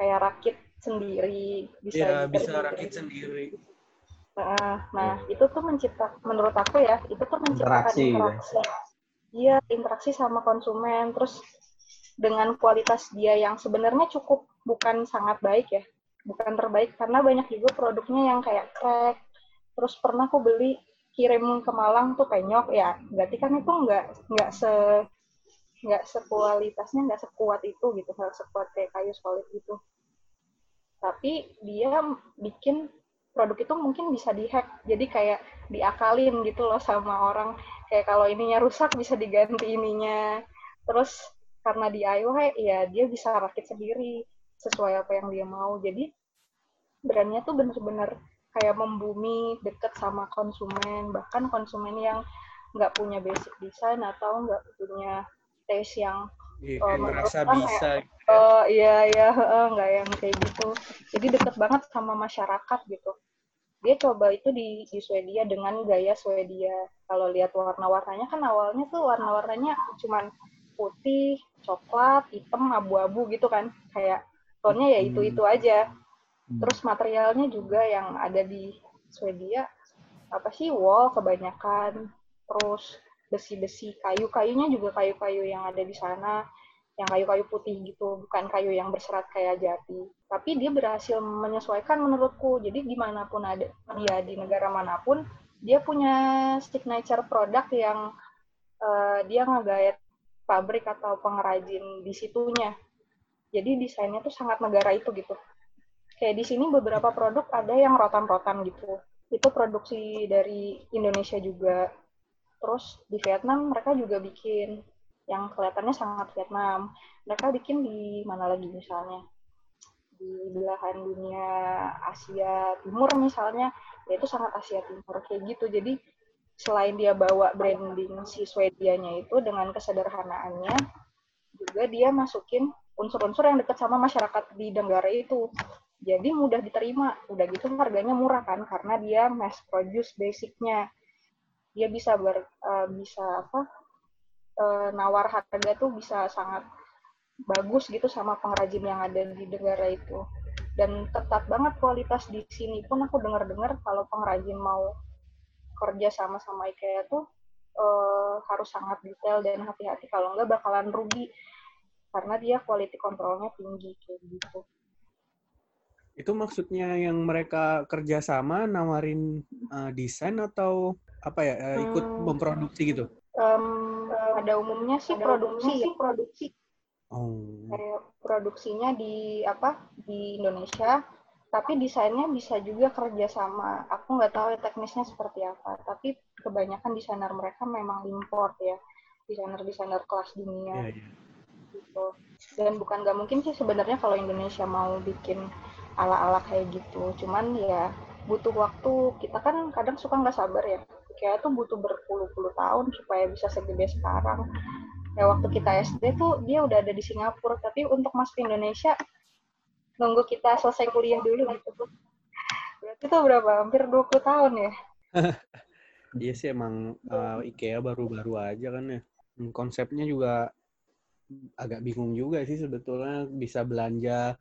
Speaker 3: Kayak rakit sendiri
Speaker 2: bisa ya, bisa rakit sendiri
Speaker 3: nah, nah ya. itu tuh mencipta menurut aku ya itu tuh menciptakan interaksi gitu ya? interaksi iya interaksi sama konsumen terus dengan kualitas dia yang sebenarnya cukup bukan sangat baik ya bukan terbaik karena banyak juga produknya yang kayak crack terus pernah aku beli kirim ke Malang tuh penyok ya berarti kan itu nggak nggak se nggak sekualitasnya nggak sekuat itu gitu nggak sekuat kayak kayu solid gitu tapi dia bikin produk itu mungkin bisa dihack jadi kayak diakalin gitu loh sama orang. Kayak kalau ininya rusak bisa diganti ininya. Terus karena DIY ya dia bisa rakit sendiri sesuai apa yang dia mau. Jadi brandnya tuh bener-bener kayak membumi deket sama konsumen. Bahkan konsumen yang nggak punya basic design atau nggak punya taste yang
Speaker 2: Iya, uh, merasa bisa.
Speaker 3: Kayak, gitu ya. uh, iya iya uh, nggak yang kayak gitu. Jadi deket banget sama masyarakat gitu. Dia coba itu di, di Swedia dengan gaya Swedia. Kalau lihat warna-warnanya kan awalnya tuh warna-warnanya cuman putih, coklat, hitam, abu-abu gitu kan. Kayak tonnya ya itu-itu hmm. aja. Hmm. Terus materialnya juga yang ada di Swedia apa sih wall kebanyakan. Terus besi-besi kayu-kayunya juga kayu-kayu yang ada di sana yang kayu-kayu putih gitu bukan kayu yang berserat kayak jati. Tapi dia berhasil menyesuaikan menurutku. Jadi di mana pun ada dia di negara mana pun dia punya signature produk yang uh, dia ngegayat pabrik atau pengrajin di situnya. Jadi desainnya tuh sangat negara itu gitu. Kayak di sini beberapa produk ada yang rotan-rotan gitu. Itu produksi dari Indonesia juga Terus di Vietnam mereka juga bikin yang kelihatannya sangat Vietnam. Mereka bikin di mana lagi misalnya? Di belahan dunia Asia Timur misalnya, ya itu sangat Asia Timur kayak gitu. Jadi selain dia bawa branding si Swedianya itu dengan kesederhanaannya, juga dia masukin unsur-unsur yang dekat sama masyarakat di negara itu. Jadi mudah diterima. Udah gitu harganya murah kan karena dia mass produce basicnya dia bisa ber uh, bisa apa uh, nawar harga tuh bisa sangat bagus gitu sama pengrajin yang ada di negara itu dan tetap banget kualitas di sini pun aku dengar-dengar kalau pengrajin mau kerja sama sama IKEA tuh uh, harus sangat detail dan hati-hati kalau enggak bakalan rugi karena dia quality controlnya tinggi kayak gitu.
Speaker 2: Itu maksudnya yang mereka kerjasama nawarin uh, desain atau apa ya uh, ikut hmm. memproduksi gitu?
Speaker 3: Um, pada umumnya sih pada produksi umumnya sih produksi.
Speaker 2: Oh.
Speaker 3: Kayak produksinya di apa di Indonesia, tapi desainnya bisa juga kerja sama. Aku nggak tahu ya teknisnya seperti apa, tapi kebanyakan desainer mereka memang import ya, desainer-desainer kelas dunia. Yeah, yeah. Gitu. Dan bukan nggak mungkin sih sebenarnya kalau Indonesia mau bikin ala-ala kayak gitu. Cuman ya butuh waktu. Kita kan kadang suka nggak sabar ya kayak tuh butuh berpuluh-puluh tahun supaya bisa segede sekarang. Ya waktu kita SD tuh dia udah ada di Singapura, tapi untuk masuk ke Indonesia nunggu kita selesai kuliah dulu gitu. Berarti tuh berapa? Hampir 20 tahun ya?
Speaker 2: Iya sih emang uh, IKEA baru-baru aja kan ya. Hmm, konsepnya juga agak bingung juga sih sebetulnya bisa belanja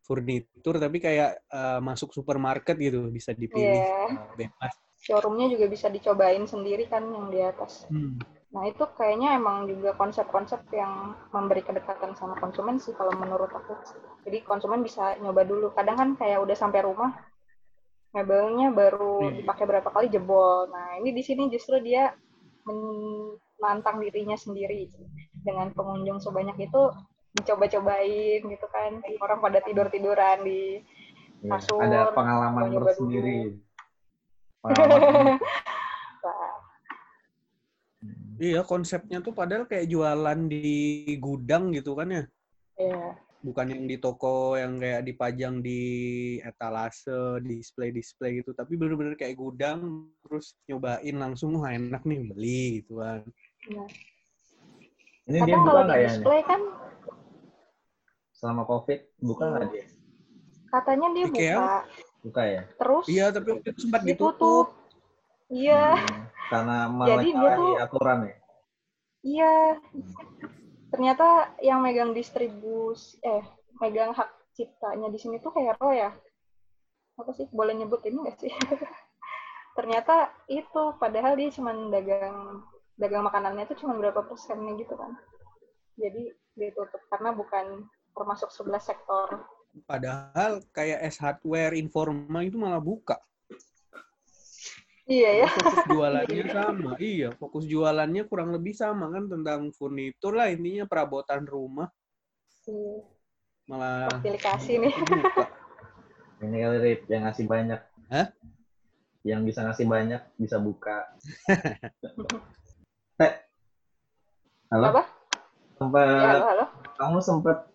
Speaker 2: furnitur tapi kayak uh, masuk supermarket gitu bisa dipilih yeah. uh, bebas
Speaker 3: showroomnya juga bisa dicobain sendiri kan yang di atas. Hmm. Nah itu kayaknya emang juga konsep-konsep yang memberi kedekatan sama konsumen sih kalau menurut aku. Jadi konsumen bisa nyoba dulu. Kadang kan kayak udah sampai rumah, mebelnya baru hmm. dipakai berapa kali jebol. Nah ini di sini justru dia menantang dirinya sendiri dengan pengunjung sebanyak itu dicoba-cobain gitu kan. Orang pada tidur-tiduran di
Speaker 1: iya, kasur. Ya, ada pengalaman sendiri.
Speaker 2: Iya, konsepnya tuh padahal kayak jualan di gudang gitu kan ya?
Speaker 3: Iya.
Speaker 2: Bukan yang di toko yang kayak dipajang di etalase, display-display gitu, tapi bener-bener kayak gudang, terus nyobain langsung, wah enak nih beli gitu kan. Iya.
Speaker 1: Ini dia buka nggak ya? Display kan selama COVID buka nggak hmm. dia?
Speaker 3: Katanya dia Ikea? buka.
Speaker 1: Buka ya?
Speaker 3: Terus?
Speaker 2: Iya, tapi waktu itu sempat ditutup.
Speaker 3: Iya. Hmm,
Speaker 1: karena melalui aturan ya?
Speaker 3: Iya. Ternyata yang megang distribus, eh, megang hak ciptanya di sini tuh kayak apa ya? Apa sih? Boleh nyebut ini nggak sih? Ternyata itu, padahal dia cuma dagang dagang makanannya itu cuma berapa persennya gitu kan. Jadi ditutup karena bukan termasuk sebelah sektor
Speaker 2: Padahal kayak S hardware informa itu malah buka.
Speaker 3: Iya ya.
Speaker 2: Fokus jualannya sama. Iya, fokus jualannya kurang lebih sama kan tentang furnitur lah intinya perabotan rumah.
Speaker 3: Iya.
Speaker 2: Malah
Speaker 3: aplikasi nih.
Speaker 1: Buka. Ini kali Rip yang ngasih banyak.
Speaker 2: Hah?
Speaker 1: Yang bisa ngasih banyak bisa buka. Teh. Halo?
Speaker 3: Apa?
Speaker 1: Sempat, ya, halo, halo. Kamu sempat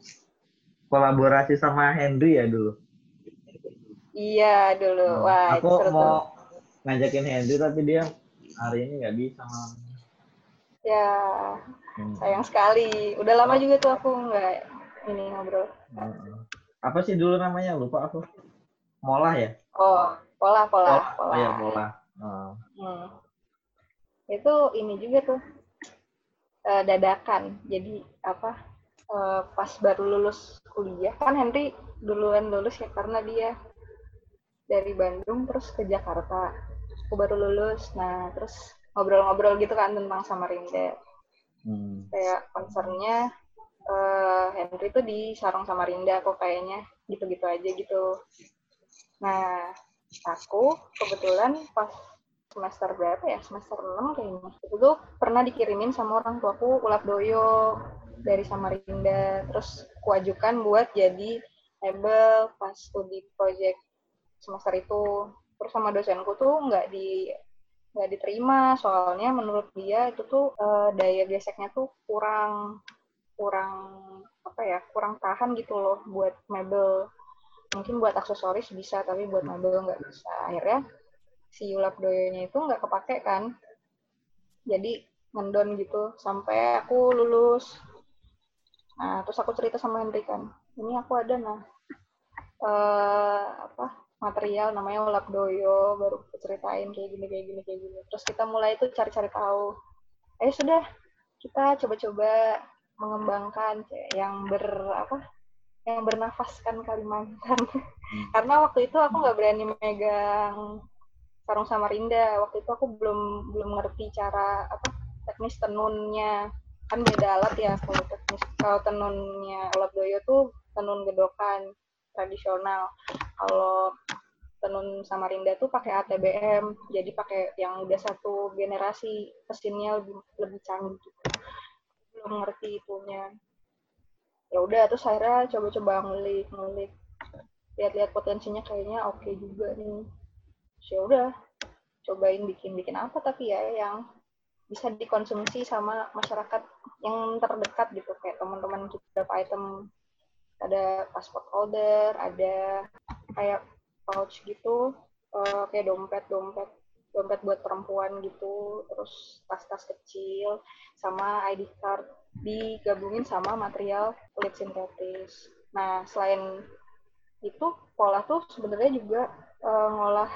Speaker 1: kolaborasi sama Henry ya dulu?
Speaker 3: Iya dulu. Hmm. Wah,
Speaker 1: aku itu mau tuh. ngajakin Henry tapi dia hari ini nggak bisa.
Speaker 3: Ya, hmm. sayang sekali. Udah lama juga tuh aku nggak ini ngobrol.
Speaker 1: Hmm. Apa sih dulu namanya? Lupa aku. Mola ya?
Speaker 3: Oh, pola, pola,
Speaker 1: pola. pola. Oh ya, pola. Oh.
Speaker 3: Hmm. Itu ini juga tuh uh, dadakan. Jadi apa? Uh, pas baru lulus kuliah kan Henry duluan lulus ya karena dia dari Bandung terus ke Jakarta. Aku baru lulus nah terus ngobrol-ngobrol gitu kan tentang Samarinda hmm. kayak konsernya uh, Henry tuh di Sarung Samarinda kok kayaknya gitu-gitu aja gitu. Nah aku kebetulan pas semester berapa ya? Semester 6 kayaknya. Itu tuh pernah dikirimin sama orang tuaku ulap doyo dari Samarinda. Terus kuajukan buat jadi label pas studi project semester itu. Terus sama dosenku tuh nggak di nggak diterima. Soalnya menurut dia itu tuh uh, daya geseknya tuh kurang kurang apa ya kurang tahan gitu loh buat mebel. Mungkin buat aksesoris bisa tapi buat mebel nggak bisa. Akhirnya si ulap doyonya itu nggak kepake kan. Jadi ngendon gitu. Sampai aku lulus nah terus aku cerita sama Henry kan ini aku ada nah uh, apa material namanya ulap doyo baru ceritain kayak gini kayak gini kayak gini. Terus kita mulai itu cari-cari tahu eh sudah kita coba-coba mengembangkan yang ber apa yang bernafaskan Kalimantan. Hmm. karena waktu itu aku nggak berani megang sarung Samarinda waktu itu aku belum belum ngerti cara apa teknis tenunnya kan beda alat ya kalau teknis kalau tenunnya ulap doyo tuh tenun gedokan tradisional. Kalau tenun Samarinda tuh pakai ATBM jadi pakai yang udah satu generasi mesinnya lebih lebih canggih gitu. belum ngerti itunya. Ya udah terus akhirnya coba-coba ngulik ngulik. Lihat-lihat potensinya kayaknya oke okay juga nih. Ya udah cobain bikin bikin apa tapi ya yang bisa dikonsumsi sama masyarakat yang terdekat gitu kayak teman-teman kita item ada passport holder, ada kayak pouch gitu, uh, kayak dompet-dompet dompet buat perempuan gitu, terus tas-tas kecil, sama ID card digabungin sama material kulit sintetis. Nah, selain itu, pola tuh sebenarnya juga uh, ngolah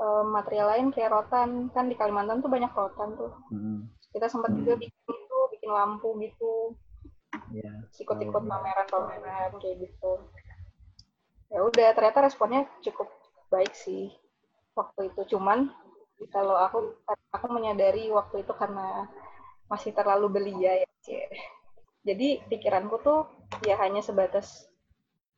Speaker 3: uh, material lain kayak rotan. Kan di Kalimantan tuh banyak rotan tuh. Hmm. Kita sempat juga hmm. bikin itu, bikin lampu gitu yeah. ikut-ikut pameran-pameran kayak gitu ya udah ternyata responnya cukup baik sih waktu itu cuman kalau aku aku menyadari waktu itu karena masih terlalu belia ya jadi pikiranku tuh ya hanya sebatas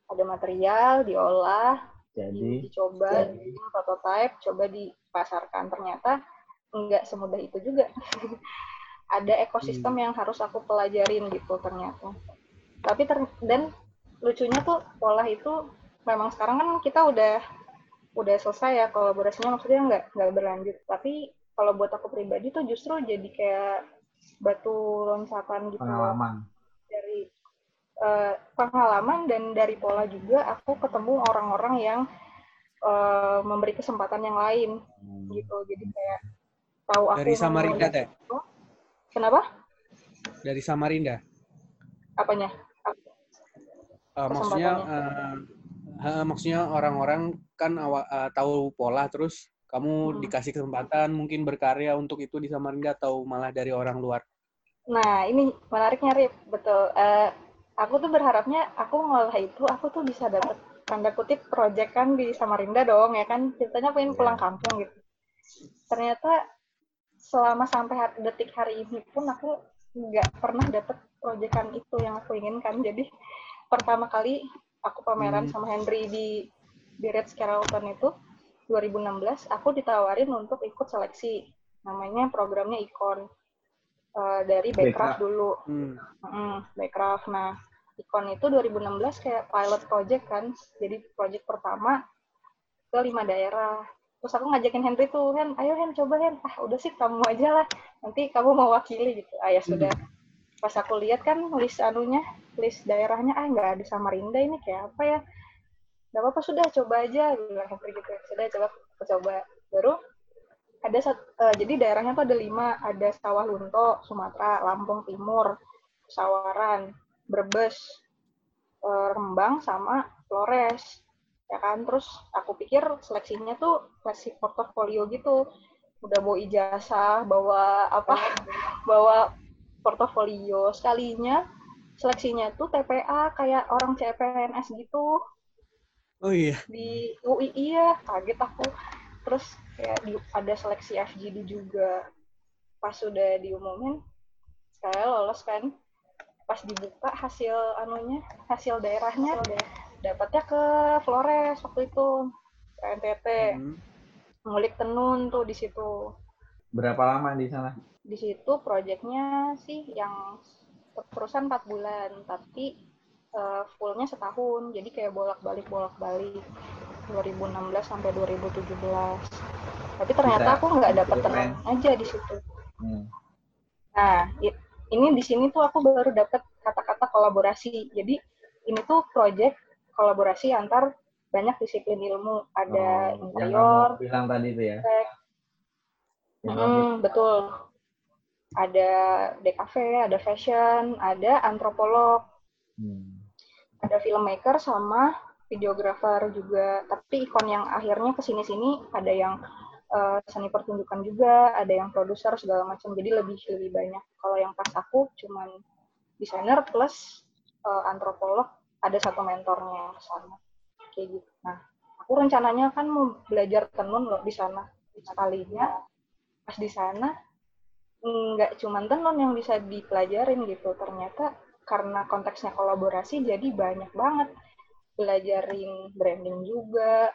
Speaker 3: ada material diolah jadi dicoba jadi. prototype coba dipasarkan. Ternyata nggak semudah itu juga. Ada ekosistem hmm. yang harus aku pelajarin gitu ternyata. Tapi ter dan lucunya tuh pola itu memang sekarang kan kita udah udah selesai ya kolaborasinya. Maksudnya nggak nggak berlanjut. Tapi kalau buat aku pribadi tuh justru jadi kayak batu loncatan gitu.
Speaker 1: Pengalaman.
Speaker 3: Dari uh, pengalaman dan dari pola juga aku ketemu orang-orang yang uh, memberi kesempatan yang lain hmm. gitu jadi kayak tahu aku
Speaker 2: dari Samarinda teh
Speaker 3: Kenapa?
Speaker 2: Dari Samarinda.
Speaker 3: Apanya?
Speaker 2: Uh, maksudnya uh, uh, maksudnya orang-orang kan awa, uh, tahu pola terus kamu hmm. dikasih kesempatan mungkin berkarya untuk itu di Samarinda atau malah dari orang luar.
Speaker 3: Nah, ini menariknya Rip, betul. Uh, aku tuh berharapnya aku ngolah itu aku tuh bisa dapat tanda kutip project kan di Samarinda dong ya kan ceritanya pengen yeah. pulang kampung gitu. Ternyata selama sampai hari, detik hari ini pun aku nggak pernah dapet proyekan itu yang aku inginkan. Jadi pertama kali aku pameran hmm. sama Henry di di Red Carrollton itu 2016, aku ditawarin untuk ikut seleksi. Namanya programnya Icon uh, dari Backcraft dulu. Hmm. Mm, Backcraft. Nah, Icon itu 2016 kayak pilot project kan. Jadi project pertama ke lima daerah terus aku ngajakin Henry tuh Hen ayo Hen coba Hen ah udah sih kamu aja lah nanti kamu mau wakili gitu ah ya sudah hmm. pas aku lihat kan list anunya list daerahnya ah nggak ada Samarinda ini kayak apa ya nggak apa-apa sudah coba aja bilang Henry gitu sudah coba aku coba baru ada satu uh, jadi daerahnya tuh ada lima. Ada Sawah Lunto Sumatera Lampung Timur Sawaran Brebes uh, Rembang sama Flores. Ya kan? Terus aku pikir seleksinya tuh seleksi portofolio gitu. Udah bawa ijazah bawa apa? Bawa portofolio sekalinya. Seleksinya tuh TPA kayak orang CPNS gitu.
Speaker 2: Oh iya.
Speaker 3: Di UI iya kaget aku. Terus kayak di, ada seleksi FGD juga. Pas sudah diumumin saya lolos kan. Pas dibuka hasil anunya hasil daerahnya dapatnya ke Flores waktu itu ke NTT hmm. ngulik tenun tuh di situ.
Speaker 1: Berapa lama di sana?
Speaker 3: Di situ proyeknya sih yang perusahaan empat bulan tapi uh, fullnya setahun jadi kayak bolak balik bolak balik 2016 sampai 2017 tapi ternyata Bisa. aku nggak dapet tenun aja di situ hmm. nah ini di sini tuh aku baru dapet kata-kata kolaborasi jadi ini tuh project kolaborasi antar banyak disiplin ilmu. Ada oh, interior.
Speaker 1: Yang bilang tadi itu ya.
Speaker 3: Hmm, betul. Ada DKV, ada fashion, ada antropolog. Hmm. Ada filmmaker sama videografer juga. Tapi ikon yang akhirnya ke sini-sini ada yang uh, seni pertunjukan juga, ada yang produser segala macam. Jadi lebih lebih banyak. Kalau yang pas aku cuman desainer plus uh, antropolog ada satu mentornya sama kayak gitu nah aku rencananya kan mau belajar tenun loh di sana sekalinya pas di sana nggak cuma tenun yang bisa dipelajarin gitu ternyata karena konteksnya kolaborasi jadi banyak banget belajarin branding juga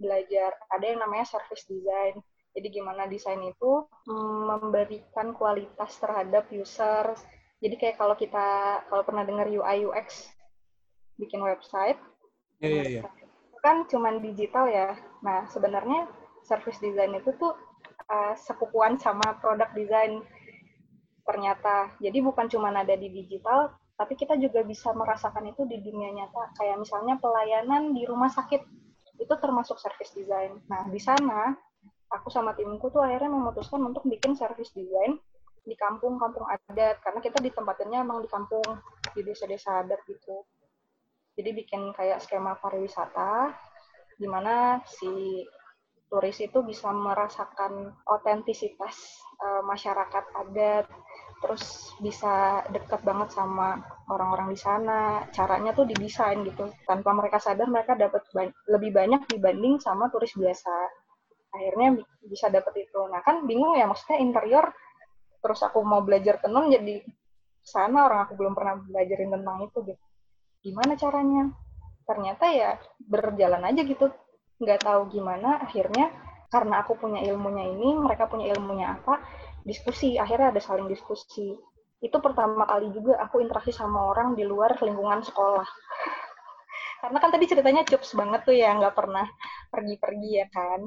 Speaker 3: belajar ada yang namanya service design jadi gimana desain itu mm, memberikan kualitas terhadap user jadi kayak kalau kita kalau pernah dengar UI UX bikin website.
Speaker 2: Iya, iya, iya.
Speaker 3: Kan cuman digital ya. Nah, sebenarnya service design itu tuh uh, sepupuan sama produk design ternyata. Jadi bukan cuma ada di digital, tapi kita juga bisa merasakan itu di dunia nyata. Kayak misalnya pelayanan di rumah sakit, itu termasuk service design. Nah, di sana, aku sama timku tuh akhirnya memutuskan untuk bikin service design di kampung-kampung adat, karena kita ditempatinnya emang di kampung, di desa-desa adat gitu. Jadi bikin kayak skema pariwisata di mana si turis itu bisa merasakan otentisitas uh, masyarakat adat, terus bisa dekat banget sama orang-orang di sana. Caranya tuh didesain gitu. Tanpa mereka sadar mereka dapat ba lebih banyak dibanding sama turis biasa. Akhirnya bisa dapat itu. Nah kan bingung ya maksudnya interior terus aku mau belajar tenun jadi sana orang aku belum pernah belajarin tentang itu gitu gimana caranya ternyata ya berjalan aja gitu nggak tahu gimana akhirnya karena aku punya ilmunya ini mereka punya ilmunya apa diskusi akhirnya ada saling diskusi. Itu pertama kali juga aku interaksi sama orang di luar lingkungan sekolah. Karena kan tadi ceritanya cups banget tuh ya nggak pernah pergi-pergi ya kan.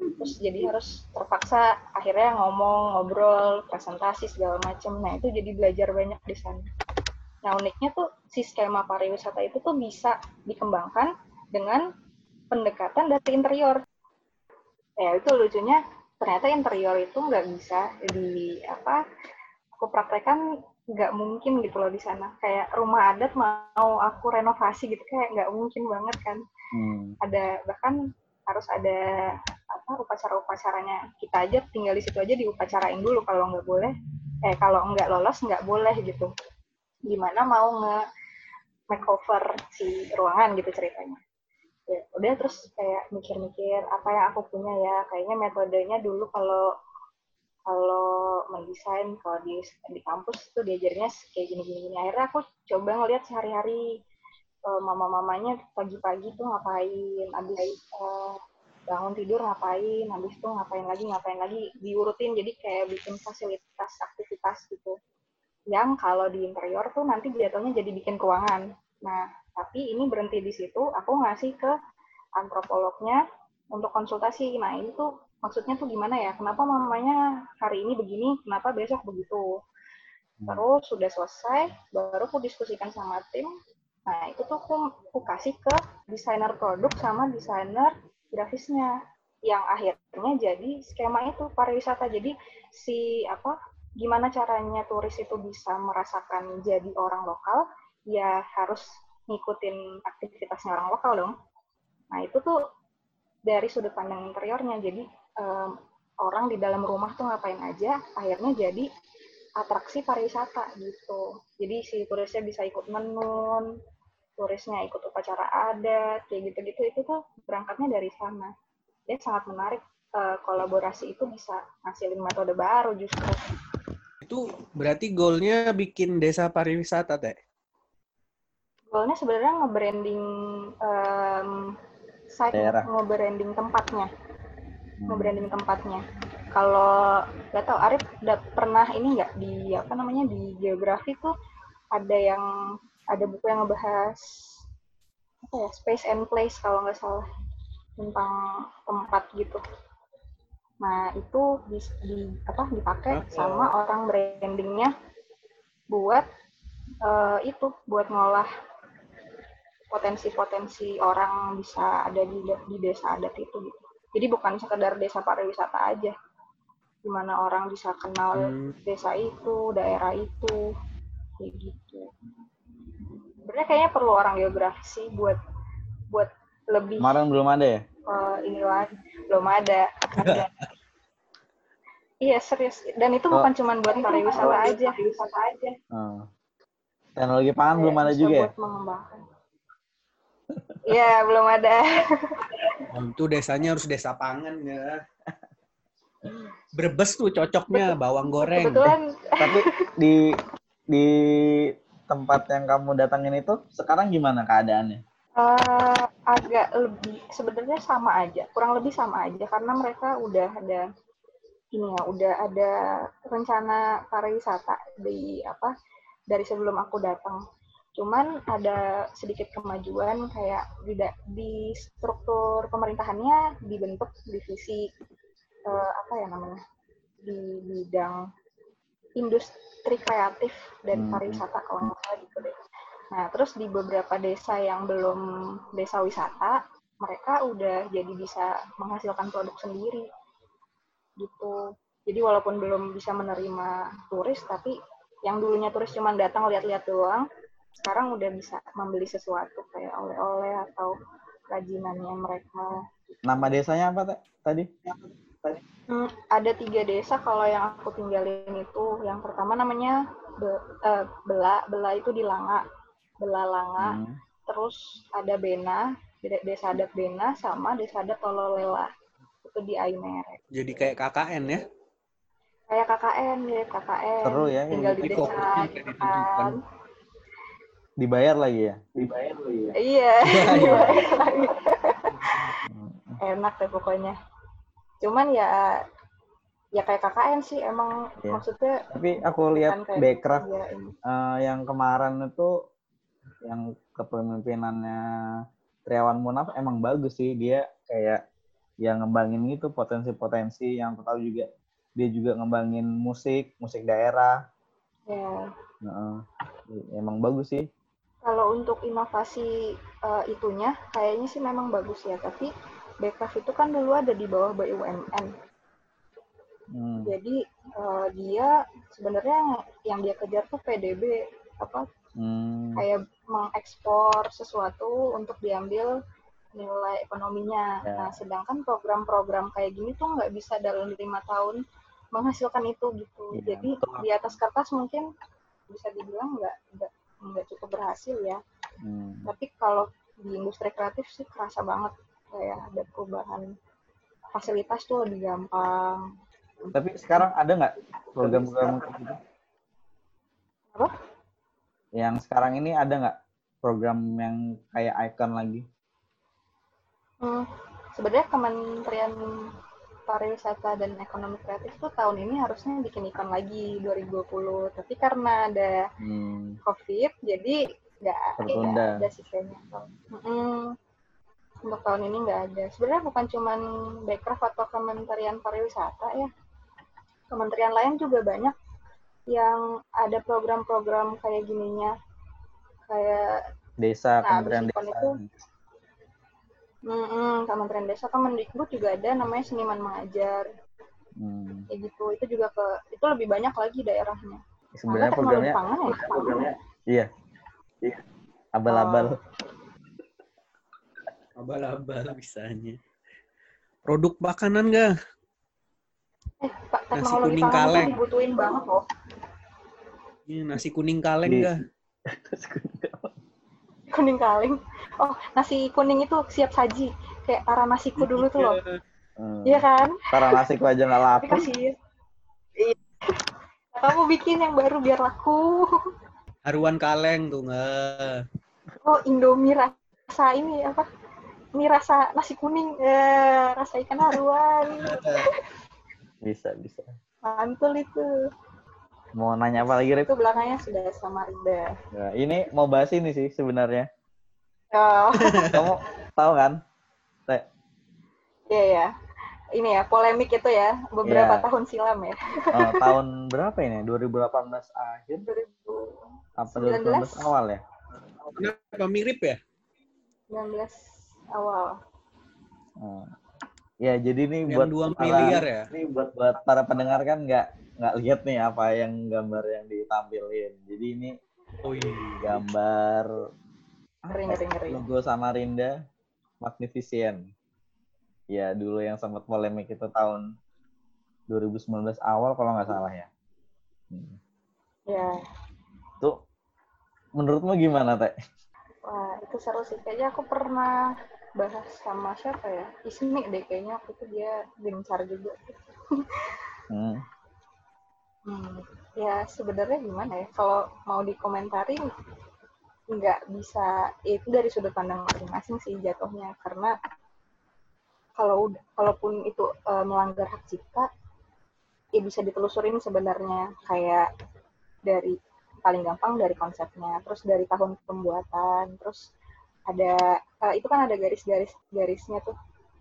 Speaker 3: Terus jadi harus terpaksa akhirnya ngomong ngobrol presentasi segala macam nah itu jadi belajar banyak di sana. Nah, uniknya tuh si skema pariwisata itu tuh bisa dikembangkan dengan pendekatan dari interior. Ya, itu lucunya ternyata interior itu nggak bisa di apa aku praktekkan nggak mungkin gitu loh di sana. Kayak rumah adat mau aku renovasi gitu kayak nggak mungkin banget kan. Hmm. ada bahkan harus ada apa upacara-upacaranya kita aja tinggal di situ aja diupacarain dulu kalau nggak boleh. Eh kalau nggak lolos nggak boleh gitu. Gimana mau nge makeover si ruangan gitu ceritanya ya udah terus kayak mikir-mikir apa yang aku punya ya? Kayaknya metodenya dulu kalau kalau mendesain kalau di di kampus tuh diajarnya kayak gini-gini akhirnya aku coba ngeliat sehari-hari uh, mama-mamanya pagi-pagi tuh ngapain abis uh, bangun tidur ngapain habis itu ngapain lagi ngapain lagi diurutin. Jadi kayak bikin fasilitas aktivitas gitu. Yang kalau di interior tuh nanti jatuhnya jadi bikin ruangan. Nah, tapi ini berhenti di situ, aku ngasih ke antropolognya untuk konsultasi. Nah ini tuh maksudnya tuh gimana ya? Kenapa mamanya hari ini begini, kenapa besok begitu? Hmm. Terus sudah selesai, baru aku diskusikan sama tim. Nah itu tuh aku, aku kasih ke desainer produk sama desainer grafisnya yang akhirnya jadi skema itu pariwisata. Jadi si apa gimana caranya turis itu bisa merasakan jadi orang lokal, ya harus ngikutin aktivitasnya orang lokal dong. Nah itu tuh dari sudut pandang interiornya. Jadi um, orang di dalam rumah tuh ngapain aja, akhirnya jadi atraksi pariwisata gitu. Jadi si turisnya bisa ikut menun, turisnya ikut upacara adat, kayak gitu-gitu itu tuh berangkatnya dari sana. Dia sangat menarik uh, kolaborasi itu bisa ngasilin metode baru justru
Speaker 2: itu berarti goalnya bikin desa pariwisata teh?
Speaker 3: Goalnya sebenarnya nge-branding um, site, nge-branding tempatnya, hmm. nge-branding tempatnya. Kalau nggak tahu Arif udah pernah ini nggak di apa namanya di geografi tuh ada yang ada buku yang ngebahas apa ya space and place kalau nggak salah tentang tempat gitu. Nah, itu di, di apa dipakai okay. sama orang brandingnya buat uh, itu buat ngolah potensi-potensi orang bisa ada di di desa adat itu gitu. Jadi bukan sekedar desa pariwisata aja. Gimana orang bisa kenal hmm. desa itu, daerah itu, kayak gitu. Sebenarnya kayaknya perlu orang geografi sih buat buat lebih.
Speaker 1: Kemarin belum ada ya?
Speaker 3: Uh, ini lagi belum ada. ada. iya serius. Dan itu oh. bukan cuma buat pariwisata aja. Pariwisata aja.
Speaker 1: Oh. Teknologi pangan ya, belum ada juga ya?
Speaker 3: Iya belum ada.
Speaker 2: Itu desanya harus desa pangan ya. Brebes tuh cocoknya bawang goreng.
Speaker 3: Kebetulan.
Speaker 1: Tapi di di tempat yang kamu datangin itu sekarang gimana keadaannya?
Speaker 3: Uh, agak lebih sebenarnya sama aja, kurang lebih sama aja karena mereka udah ada ini ya, udah ada rencana pariwisata di apa dari sebelum aku datang. Cuman ada sedikit kemajuan kayak di, di struktur pemerintahannya dibentuk divisi uh, apa ya namanya di bidang industri kreatif dan hmm. pariwisata kalau nggak salah gitu deh. Nah, terus di beberapa desa yang belum desa wisata, mereka udah jadi bisa menghasilkan produk sendiri. Gitu. Jadi walaupun belum bisa menerima turis, tapi yang dulunya turis cuma datang lihat-lihat doang, sekarang udah bisa membeli sesuatu kayak oleh-oleh atau kerajinannya mereka.
Speaker 1: Nama desanya apa tadi?
Speaker 3: Hmm, ada tiga desa kalau yang aku tinggalin itu. Yang pertama namanya Be, uh, Bela, Bela itu di Langa Belalanga, hmm. terus ada Bena, desa adat Bena, sama desa adat Tololela. Itu di Aimere.
Speaker 2: Jadi kayak KKN ya?
Speaker 3: Kayak KKN, ya KKN.
Speaker 1: Seru ya.
Speaker 3: Tinggal di desa, kan.
Speaker 1: Dibayar lagi ya?
Speaker 3: Dibayar lagi ya? Iya. Enak deh pokoknya. Cuman ya ya kayak KKN sih emang yeah. maksudnya
Speaker 1: tapi aku lihat backcraft uh, yang kemarin itu yang kepemimpinannya Triawan Munaf emang bagus sih dia kayak yang ngembangin itu potensi-potensi yang tahu juga dia juga ngembangin musik musik daerah
Speaker 3: ya
Speaker 1: nah, emang bagus sih
Speaker 3: kalau untuk inovasi uh, itunya kayaknya sih memang bagus ya tapi Bekraf itu kan dulu ada di bawah BUMN hmm. jadi uh, dia sebenarnya yang dia kejar tuh PDB apa hmm. kayak mengekspor sesuatu untuk diambil nilai ekonominya. Yeah. Nah, sedangkan program-program kayak gini tuh nggak bisa dalam lima tahun menghasilkan itu gitu. Yeah, Jadi betul. di atas kertas mungkin bisa dibilang nggak nggak nggak cukup berhasil ya. Hmm. Tapi kalau di industri kreatif sih kerasa banget kayak ada perubahan fasilitas tuh lebih gampang.
Speaker 1: Tapi sekarang ada nggak program-program gitu?
Speaker 3: Apa?
Speaker 1: Yang sekarang ini ada nggak program yang kayak icon lagi?
Speaker 3: Hmm, sebenarnya Kementerian Pariwisata dan Ekonomi Kreatif tuh tahun ini harusnya bikin ikon lagi 2020, tapi karena ada hmm. COVID, jadi nggak ada sisanya. Hmm. untuk tahun ini nggak ada. Sebenarnya bukan cuma Bekraf atau Kementerian Pariwisata ya. Kementerian lain juga banyak yang ada program-program kayak gininya. Kayak
Speaker 1: desa, nah, Kementerian Desa. Itu,
Speaker 3: mm -mm, Kementerian Desa, Kemendikbud juga ada namanya Seniman Mengajar. Hmm. Kayak gitu. Itu juga ke itu lebih banyak lagi daerahnya.
Speaker 1: Sebenarnya programnya, pangan ya, programnya iya. Iya. Abal-abal. Oh.
Speaker 2: Abal-abal bisanya. Produk makanan enggak?
Speaker 3: Eh, Pak, nasi kuning kaleng. Dibutuhin banget loh.
Speaker 2: Ini nasi kuning kaleng enggak?
Speaker 3: kuning kaleng. Oh, nasi kuning itu siap saji. Kayak arah nasiku dulu tuh loh. Hmm. Iya kan?
Speaker 1: Karena nasiku aja nggak laku. Dikasih.
Speaker 3: Iya. Kamu bikin yang baru biar laku.
Speaker 2: Haruan kaleng tuh nggak.
Speaker 3: Oh, Indomie rasa ini apa? ini rasa nasi kuning eh, rasa ikan haruan
Speaker 1: bisa bisa
Speaker 3: mantul itu
Speaker 1: mau nanya apa lagi Rip?
Speaker 3: itu belakangnya sudah sama Rinda
Speaker 1: nah, ini mau bahas ini sih sebenarnya oh. kamu tahu kan
Speaker 3: Iya yeah, ya ini ya polemik itu ya beberapa yeah. tahun silam ya
Speaker 1: oh, tahun berapa ini 2018 akhir 2000 apa 2018 awal ya
Speaker 2: Kenapa mirip ya
Speaker 3: 19 awal.
Speaker 1: Hmm. Ya, jadi
Speaker 2: yang
Speaker 1: buat
Speaker 2: dua miliar ya.
Speaker 1: Ini buat buat para pendengar kan nggak nggak lihat nih apa yang gambar yang ditampilin. Jadi ini oh, iya. gambar
Speaker 3: ngeri, ngeri, ngeri.
Speaker 1: logo Samarinda Magnificent. Ya, dulu yang sempat polemik itu tahun 2019 awal kalau nggak salah ya.
Speaker 3: Hmm. Ya.
Speaker 1: Tuh, menurutmu gimana, Teh?
Speaker 3: Wah, itu seru sih. Kayaknya aku pernah bahas sama siapa ya? Ismi deh kayaknya aku tuh dia gencar juga. hmm. Hmm. Ya sebenarnya gimana ya? Kalau mau dikomentarin nggak bisa ya itu dari sudut pandang masing-masing sih jatuhnya. Karena kalau kalaupun itu uh, melanggar hak cipta ya bisa ditelusurin sebenarnya. Kayak dari paling gampang dari konsepnya. Terus dari tahun pembuatan terus ada uh, itu kan ada garis-garis garisnya tuh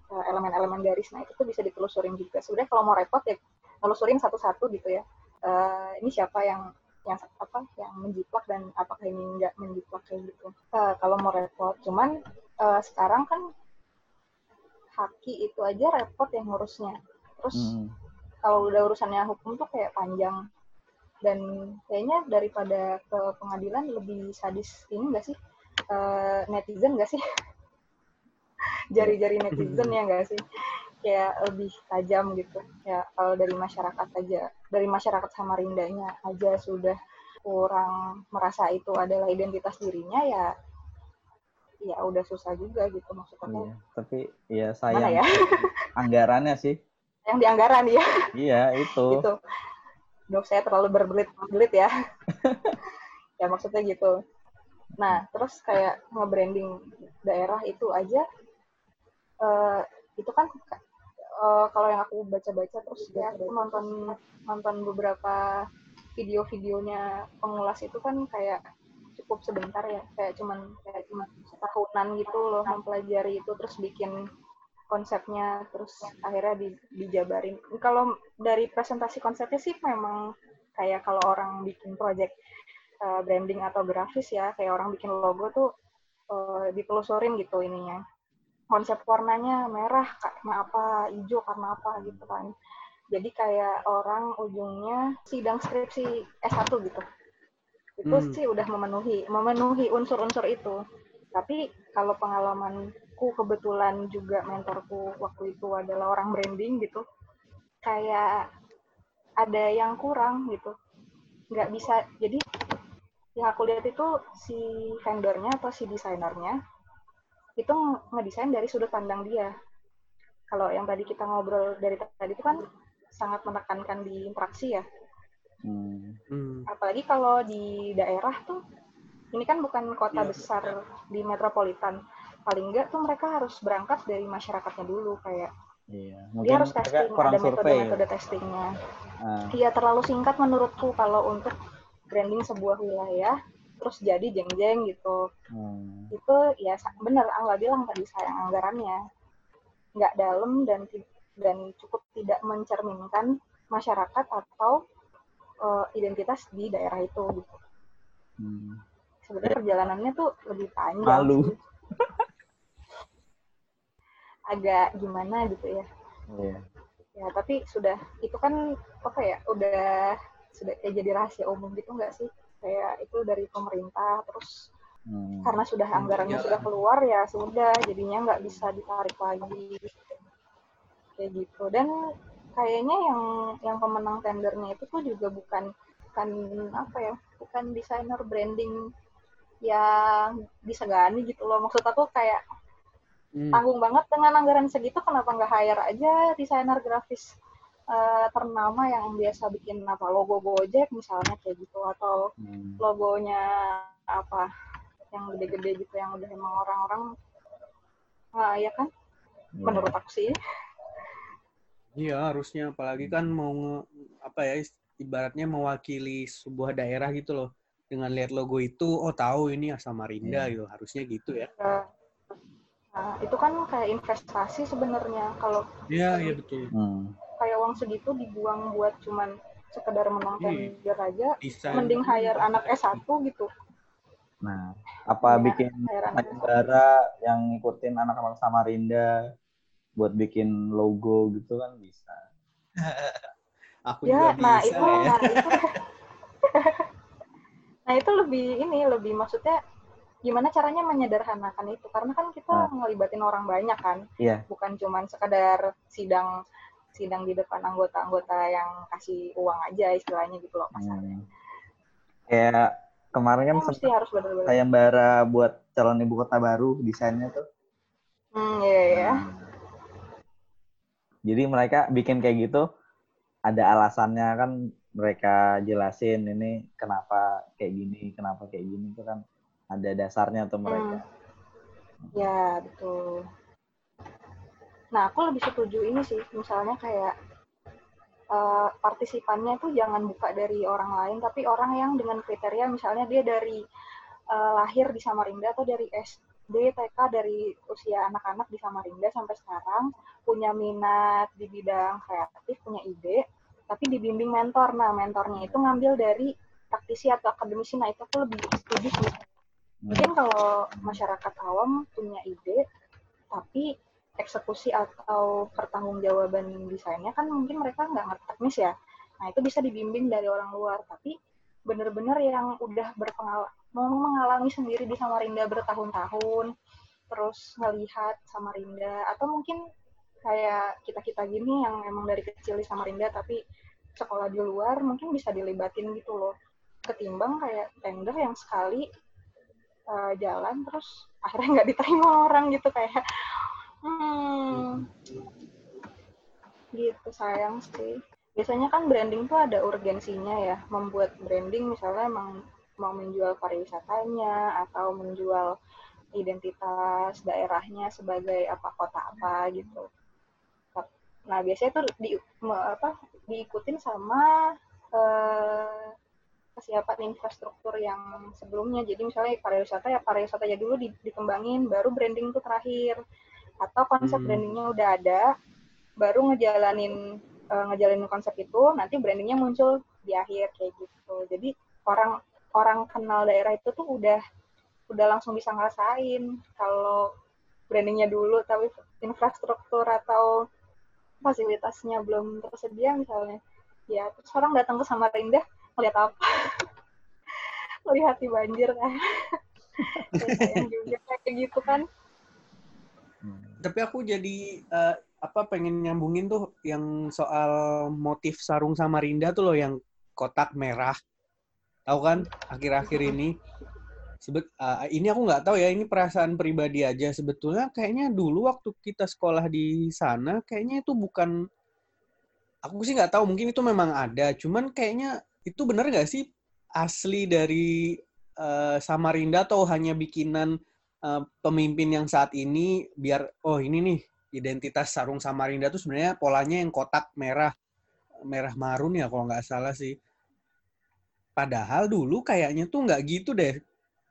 Speaker 3: uh, elemen-elemen garis nah itu tuh bisa ditelusurin juga. Sebenarnya kalau mau repot ya telusurin satu-satu gitu ya uh, ini siapa yang yang apa yang menjiplak dan apakah ini enggak menjiplak kayak gitu. Uh, kalau mau repot cuman uh, sekarang kan haki itu aja repot yang ngurusnya. Terus hmm. kalau udah urusannya hukum tuh kayak panjang. Dan kayaknya daripada ke pengadilan lebih sadis ini enggak sih? Uh, netizen enggak sih? Jari-jari netizen ya enggak sih kayak lebih tajam gitu ya kalau dari masyarakat aja dari masyarakat Samarindanya aja sudah kurang merasa itu adalah identitas dirinya ya ya udah susah juga gitu maksudnya
Speaker 1: iya, tapi ya sayang ya? anggarannya sih
Speaker 3: yang di anggaran ya
Speaker 1: iya itu
Speaker 3: itu dok saya terlalu berbelit-belit ya. ya maksudnya gitu. Nah, terus kayak nge-branding daerah itu aja, uh, itu kan uh, kalau yang aku baca-baca terus ya aku nonton nonton beberapa video-videonya pengulas itu kan kayak cukup sebentar ya, kayak cuman kayak cuma setahunan gitu loh mempelajari itu terus bikin konsepnya terus akhirnya di, dijabarin. Kalau dari presentasi konsepnya sih memang kayak kalau orang bikin project uh, branding atau grafis ya kayak orang bikin logo tuh uh, ditelusurin gitu ininya konsep warnanya merah karena apa hijau karena apa gitu kan. Jadi kayak orang ujungnya sidang skripsi S1 gitu. Itu hmm. sih udah memenuhi memenuhi unsur-unsur itu. Tapi kalau pengalaman aku kebetulan juga mentorku waktu itu adalah orang branding gitu kayak ada yang kurang gitu. Nggak bisa jadi yang aku lihat itu si vendornya atau si desainernya itu ngedesain dari sudut pandang dia kalau yang tadi kita ngobrol dari tadi itu kan sangat menekankan di interaksi ya hmm. apalagi kalau di daerah tuh ini kan bukan kota ya. besar di metropolitan paling enggak tuh mereka harus berangkat dari masyarakatnya dulu kayak Iya, dia harus testing, ada metode-metode ya? testingnya. Ah. Iya, terlalu singkat menurutku kalau untuk branding sebuah wilayah terus jadi jeng-jeng gitu. Hmm. itu ya bener Angga bilang tadi sayang anggarannya. Nggak dalam dan dan cukup tidak mencerminkan masyarakat atau uh, identitas di daerah itu gitu. Hmm. sebenarnya perjalanannya tuh lebih panjang
Speaker 1: malu.
Speaker 3: agak gimana gitu ya. Yeah. ya tapi sudah itu kan apa ya udah sudah kayak jadi rahasia umum gitu nggak sih kayak itu dari pemerintah terus hmm. karena sudah anggarannya hmm, sudah keluar ya sudah jadinya nggak bisa ditarik lagi. Kayak gitu. Dan kayaknya yang yang pemenang tendernya itu tuh juga bukan bukan apa ya bukan desainer branding yang disegani gitu loh. Maksud aku kayak hmm. tanggung banget dengan anggaran segitu kenapa nggak hire aja desainer grafis uh, ternama yang biasa bikin apa logo Gojek misalnya kayak gitu atau hmm. logonya apa yang gede-gede gitu yang udah emang orang-orang uh, ya kan? Yeah. menurut aku sih.
Speaker 2: Iya harusnya. Apalagi kan mau nge, apa ya ibaratnya mewakili sebuah daerah gitu loh. Dengan lihat logo itu oh tahu ini Samarinda yeah. gitu. Harusnya gitu ya.
Speaker 3: Nah, itu kan kayak investasi sebenarnya. Kalau
Speaker 2: iya iya betul. Hmm
Speaker 3: kayak uang segitu dibuang buat cuman sekedar menang hmm. aja, Bisa. mending hire anak S1 gitu.
Speaker 1: Nah, apa ya, bikin negara yang ngikutin anak-anak Samarinda buat bikin logo gitu kan bisa.
Speaker 2: Aku ya, juga nah, bisa itu, ya.
Speaker 3: Nah itu, nah itu lebih ini lebih maksudnya gimana caranya menyederhanakan itu karena kan kita nah. ngelibatin orang banyak kan,
Speaker 1: yeah.
Speaker 3: bukan cuman sekedar sidang sidang di depan anggota-anggota yang kasih uang aja istilahnya gitu loh pasarnya. Hmm.
Speaker 1: Kayak kemarin kan ya, harus sayembara buat calon ibu kota baru desainnya tuh.
Speaker 3: Hmm, iya iya. Hmm.
Speaker 1: Jadi mereka bikin kayak gitu ada alasannya kan mereka jelasin ini kenapa kayak gini, kenapa kayak gini itu kan ada dasarnya tuh mereka.
Speaker 3: Hmm. Ya, betul. Nah, aku lebih setuju ini sih, misalnya kayak uh, partisipannya tuh jangan buka dari orang lain, tapi orang yang dengan kriteria misalnya dia dari uh, lahir di Samarinda atau dari SD, TK, dari usia anak-anak di Samarinda sampai sekarang, punya minat di bidang kreatif, punya ide, tapi dibimbing mentor. Nah, mentornya itu ngambil dari praktisi atau akademisi, nah itu tuh lebih setuju sih. Mungkin kalau masyarakat awam punya ide, tapi eksekusi atau pertanggungjawaban desainnya kan mungkin mereka nggak ngerti teknis ya. Nah itu bisa dibimbing dari orang luar, tapi benar-benar yang udah berpengalaman mengalami sendiri di Samarinda bertahun-tahun, terus ngelihat Samarinda atau mungkin kayak kita-kita gini yang emang dari kecil di Samarinda tapi sekolah di luar mungkin bisa dilibatin gitu loh. Ketimbang kayak tender yang sekali uh, jalan terus akhirnya nggak diterima orang gitu kayak Hmm. Gitu sayang sih. Biasanya kan branding tuh ada urgensinya ya. Membuat branding misalnya emang mau menjual pariwisatanya atau menjual identitas daerahnya sebagai apa kota apa gitu. Nah biasanya tuh di apa diikutin sama eh, kesiapan infrastruktur yang sebelumnya. Jadi misalnya pariwisata ya pariwisata ya dulu dikembangin, baru branding tuh terakhir atau konsep hmm. brandingnya udah ada baru ngejalanin uh, ngejalanin konsep itu nanti brandingnya muncul di akhir kayak gitu. Jadi orang orang kenal daerah itu tuh udah udah langsung bisa ngerasain kalau brandingnya dulu tapi infrastruktur atau fasilitasnya belum tersedia misalnya. Ya terus orang datang ke Samarinda ngeliat apa? Melihat di banjir kan? Juga kayak gitu kan
Speaker 2: tapi aku jadi uh, apa pengen nyambungin tuh yang soal motif sarung Samarinda tuh loh yang kotak merah. Tahu kan akhir-akhir ini? Sebet uh, ini aku nggak tahu ya ini perasaan pribadi aja. Sebetulnya kayaknya dulu waktu kita sekolah di sana kayaknya itu bukan aku sih nggak tahu mungkin itu memang ada. Cuman kayaknya itu bener nggak sih asli dari uh, Samarinda atau hanya bikinan uh, pemimpin yang saat ini biar oh ini nih identitas sarung Samarinda tuh sebenarnya polanya yang kotak merah merah marun ya kalau nggak salah sih. Padahal dulu kayaknya tuh nggak gitu deh.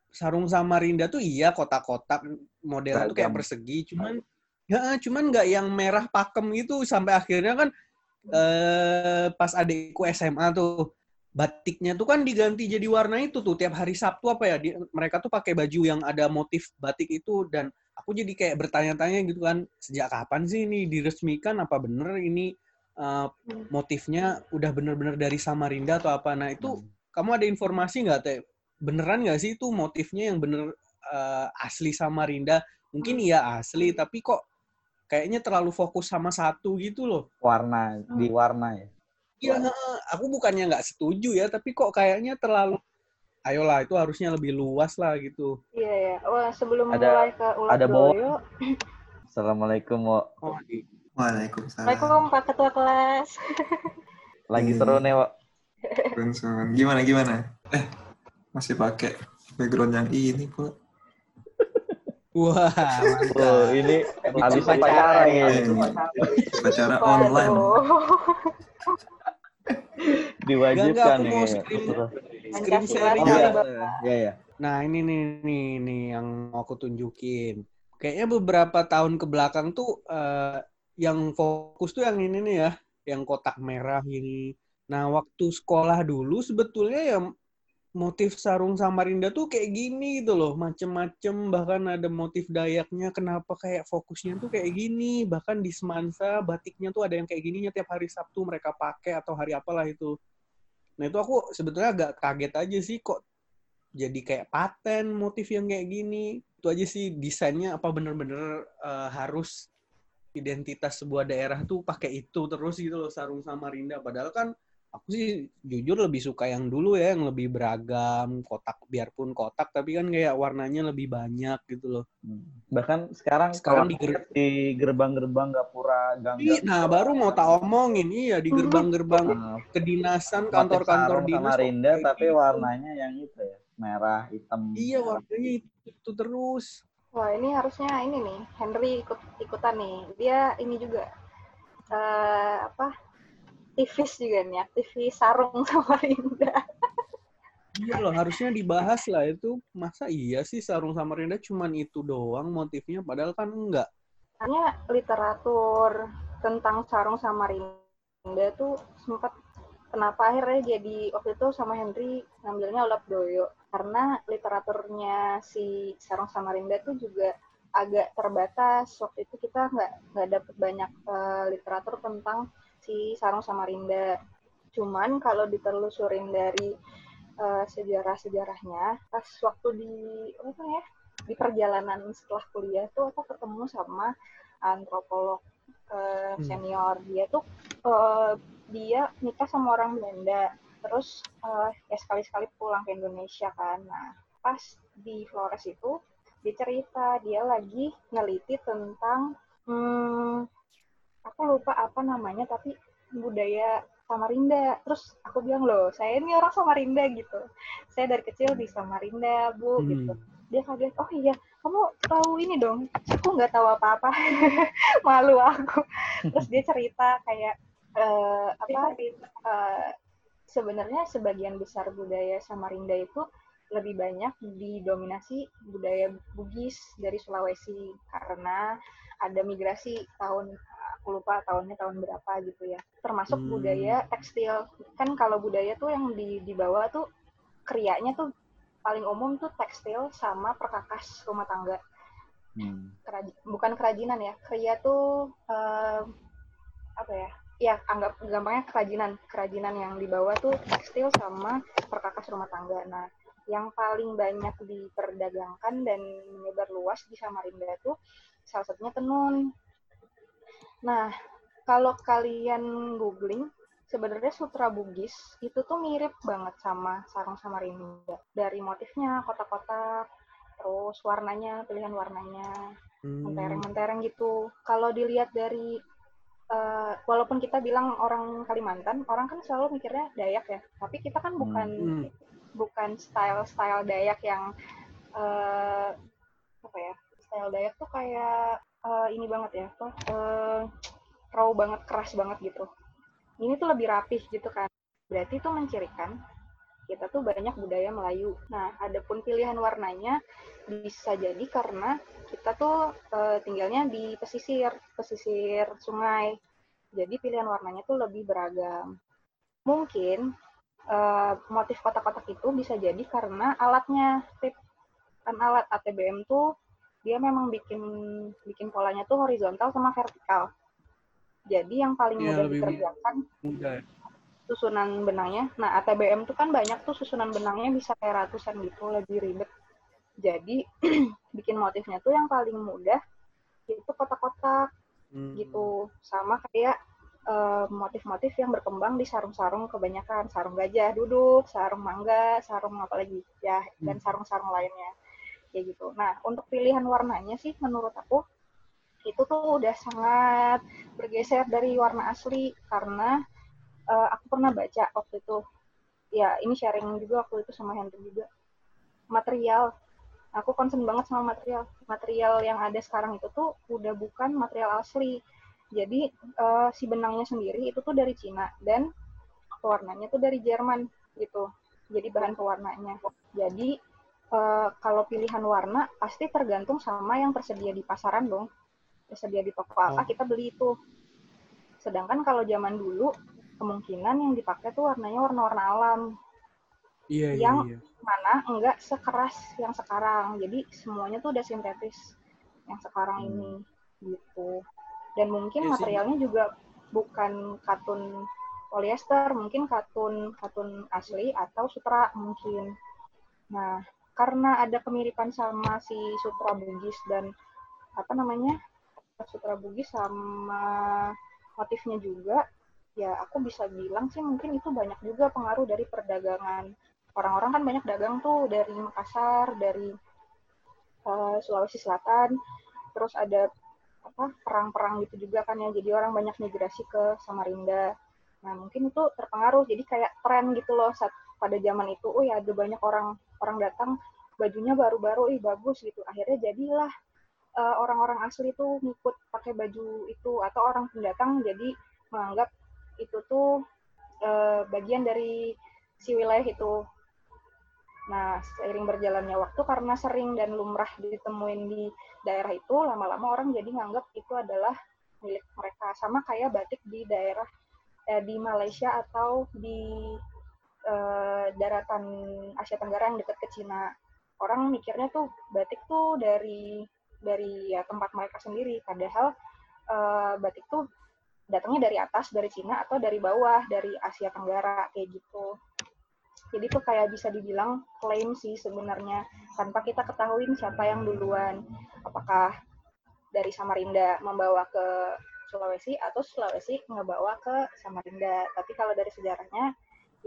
Speaker 2: sarung Samarinda tuh iya kotak-kotak modelnya tuh kayak persegi, cuman ya cuman nggak yang merah pakem gitu sampai akhirnya kan eh, pas adikku SMA tuh batiknya tuh kan diganti jadi warna itu tuh tiap hari Sabtu apa ya di, mereka tuh pakai baju yang ada motif batik itu dan aku jadi kayak bertanya-tanya gitu kan sejak kapan sih ini diresmikan? Apa bener ini uh, motifnya udah bener-bener dari Samarinda atau apa? Nah itu hmm. kamu ada informasi nggak teh? Beneran nggak sih itu motifnya yang bener uh, asli Samarinda? Mungkin hmm. iya asli tapi kok kayaknya terlalu fokus sama satu gitu loh.
Speaker 1: Warna di warna ya
Speaker 2: Iya, aku bukannya nggak setuju ya, tapi kok kayaknya terlalu ayolah itu harusnya lebih luas lah gitu.
Speaker 3: Iya ya. Wah, sebelum ada, mulai ke ulat ada
Speaker 1: doyo. Assalamualaikum, Wo.
Speaker 4: Oh, Waalaikumsalam.
Speaker 3: Waalaikumsalam, Pak Ketua kelas.
Speaker 1: Lagi seru nih, Wo.
Speaker 4: Gimana gimana? Eh, masih pakai background yang ini pula.
Speaker 2: Wah,
Speaker 1: oh, ini habis pacaran ya.
Speaker 4: Pacara online.
Speaker 1: Diwajibkan
Speaker 2: nih. Screen sharing ya. Ya, ya. Nah, ini nih nih nih yang mau aku tunjukin. Kayaknya beberapa tahun ke belakang tuh uh, yang fokus tuh yang ini nih ya, yang kotak merah ini. Nah, waktu sekolah dulu sebetulnya ya motif sarung Samarinda tuh kayak gini gitu loh, macem-macem bahkan ada motif Dayaknya. Kenapa kayak fokusnya tuh kayak gini? Bahkan di Semansa batiknya tuh ada yang kayak gininya tiap hari Sabtu mereka pakai atau hari apalah itu. Nah itu aku sebetulnya agak kaget aja sih kok jadi kayak paten motif yang kayak gini. Itu aja sih desainnya apa bener-bener uh, harus identitas sebuah daerah tuh pakai itu terus gitu loh sarung Samarinda. Padahal kan aku sih jujur lebih suka yang dulu ya yang lebih beragam kotak biarpun kotak tapi kan kayak warnanya lebih banyak gitu loh.
Speaker 1: Hmm. bahkan sekarang sekarang di, ger di gerbang-gerbang gapura gang
Speaker 2: nah baru mau tak omongin. Iya di gerbang-gerbang nah, kedinasan kantor-kantor dinas
Speaker 1: tapi gitu. warnanya yang itu ya merah hitam.
Speaker 2: Iya warnanya itu, itu terus.
Speaker 3: Wah ini harusnya ini nih Henry ikut ikutan nih. Dia ini juga uh, apa aktivis juga nih, aktivis sarung sama Rinda.
Speaker 2: Iya loh, harusnya dibahas lah itu. Masa iya sih sarung sama Rinda cuman itu doang motifnya, padahal kan enggak.
Speaker 3: Hanya literatur tentang sarung sama Rinda tuh sempat kenapa akhirnya jadi waktu itu sama Henry ngambilnya Olap Doyo karena literaturnya si Sarung Samarinda tuh juga agak terbatas waktu itu kita nggak nggak dapet banyak uh, literatur tentang si Sarung Samarinda. Cuman kalau ditelusurin dari uh, sejarah-sejarahnya, pas waktu di apa ya di perjalanan setelah kuliah tuh aku ketemu sama antropolog uh, senior. Dia tuh uh, dia nikah sama orang Belanda. Terus uh, ya sekali-sekali pulang ke Indonesia kan. Nah pas di Flores itu dia cerita dia lagi neliti tentang hmm, aku lupa apa namanya tapi budaya Samarinda. Terus aku bilang loh, saya ini orang Samarinda gitu. Saya dari kecil di Samarinda, Bu, hmm. gitu. Dia kaget, oh iya, kamu tahu ini dong. Aku nggak tahu apa-apa. Malu aku. Terus dia cerita kayak, uh, apa, uh, sebenarnya sebagian besar budaya Samarinda itu lebih banyak didominasi budaya Bugis dari Sulawesi karena ada migrasi tahun aku lupa tahunnya tahun berapa gitu ya. Termasuk hmm. budaya tekstil. Kan kalau budaya tuh yang di di bawah tuh krianya tuh paling umum tuh tekstil sama perkakas rumah tangga. Hmm. Keraj bukan kerajinan ya kria tuh uh, apa ya? Ya anggap gampangnya kerajinan. Kerajinan yang di bawah tuh tekstil sama perkakas rumah tangga. Nah yang paling banyak diperdagangkan dan menyebar luas di Samarinda itu salah satunya tenun. Nah, kalau kalian googling, sebenarnya Sutra Bugis itu tuh mirip banget sama sarung Samarinda. Dari motifnya, kotak-kotak, terus warnanya, pilihan warnanya, hmm. mentereng-mentereng gitu. Kalau dilihat dari uh, walaupun kita bilang orang Kalimantan, orang kan selalu mikirnya Dayak ya. Tapi kita kan bukan hmm bukan style-style Dayak yang uh, apa ya style Dayak tuh kayak uh, ini banget ya apa uh, raw banget keras banget gitu ini tuh lebih rapih gitu kan berarti itu mencirikan kita tuh banyak budaya Melayu. Nah, adapun pilihan warnanya bisa jadi karena kita tuh uh, tinggalnya di pesisir, pesisir sungai. Jadi pilihan warnanya tuh lebih beragam. Mungkin uh, motif kotak-kotak itu bisa jadi karena alatnya, tip kan alat ATBM tuh dia memang bikin bikin polanya tuh horizontal sama vertikal. Jadi yang paling ya, mudah dikerjakan mudah. Ya. susunan benangnya. Nah, ATBM tuh kan banyak tuh susunan benangnya bisa kayak ratusan gitu, lebih ribet. Jadi bikin motifnya tuh yang paling mudah itu kotak-kotak hmm. gitu. Sama kayak Eh, motif-motif uh, yang berkembang di sarung-sarung kebanyakan. Sarung gajah duduk, sarung mangga, sarung apa lagi ya dan hmm. sarung-sarung lainnya. Kayak gitu. Nah untuk pilihan warnanya sih menurut aku itu tuh udah sangat bergeser dari warna asli karena uh, aku pernah baca waktu itu. Ya ini sharing juga waktu itu sama Henry juga. Material. Aku concern banget sama material. Material yang ada sekarang itu tuh udah bukan material asli jadi uh, si benangnya sendiri itu tuh dari Cina dan pewarnanya tuh dari Jerman gitu. Jadi bahan pewarnanya. Jadi uh, kalau pilihan warna pasti tergantung sama yang tersedia di pasaran dong. Tersedia di toko apa oh. kita beli itu. Sedangkan kalau zaman dulu kemungkinan yang dipakai tuh warnanya warna-warna alam.
Speaker 2: Iya,
Speaker 3: yang
Speaker 2: iya, iya.
Speaker 3: mana enggak sekeras yang sekarang. Jadi semuanya tuh udah sintetis yang sekarang hmm. ini gitu dan mungkin ya, materialnya juga bukan katun polyester mungkin katun katun asli atau sutra mungkin. Nah karena ada kemiripan sama si sutra bugis dan apa namanya sutra bugis sama motifnya juga ya aku bisa bilang sih mungkin itu banyak juga pengaruh dari perdagangan. Orang-orang kan banyak dagang tuh dari Makassar dari uh, Sulawesi Selatan. Terus ada apa perang-perang gitu juga kan ya. Jadi orang banyak migrasi ke Samarinda. Nah mungkin itu terpengaruh. Jadi kayak tren gitu loh saat pada zaman itu oh ya ada banyak orang orang datang bajunya baru-baru ih bagus gitu. Akhirnya jadilah uh, orang-orang asli tuh ngikut pakai baju itu atau orang pendatang jadi menganggap itu tuh uh, bagian dari si wilayah itu Nah, seiring berjalannya waktu karena sering dan lumrah ditemuin di daerah itu, lama-lama orang jadi nganggap itu adalah milik mereka. Sama kayak batik di daerah eh, di Malaysia atau di eh, daratan Asia Tenggara yang dekat ke Cina. Orang mikirnya tuh batik tuh dari dari ya tempat mereka sendiri, padahal eh, batik tuh datangnya dari atas dari Cina atau dari bawah dari Asia Tenggara kayak gitu. Jadi tuh kayak bisa dibilang klaim sih sebenarnya tanpa kita ketahui siapa yang duluan. Apakah dari Samarinda membawa ke Sulawesi atau Sulawesi ngebawa ke Samarinda. Tapi kalau dari sejarahnya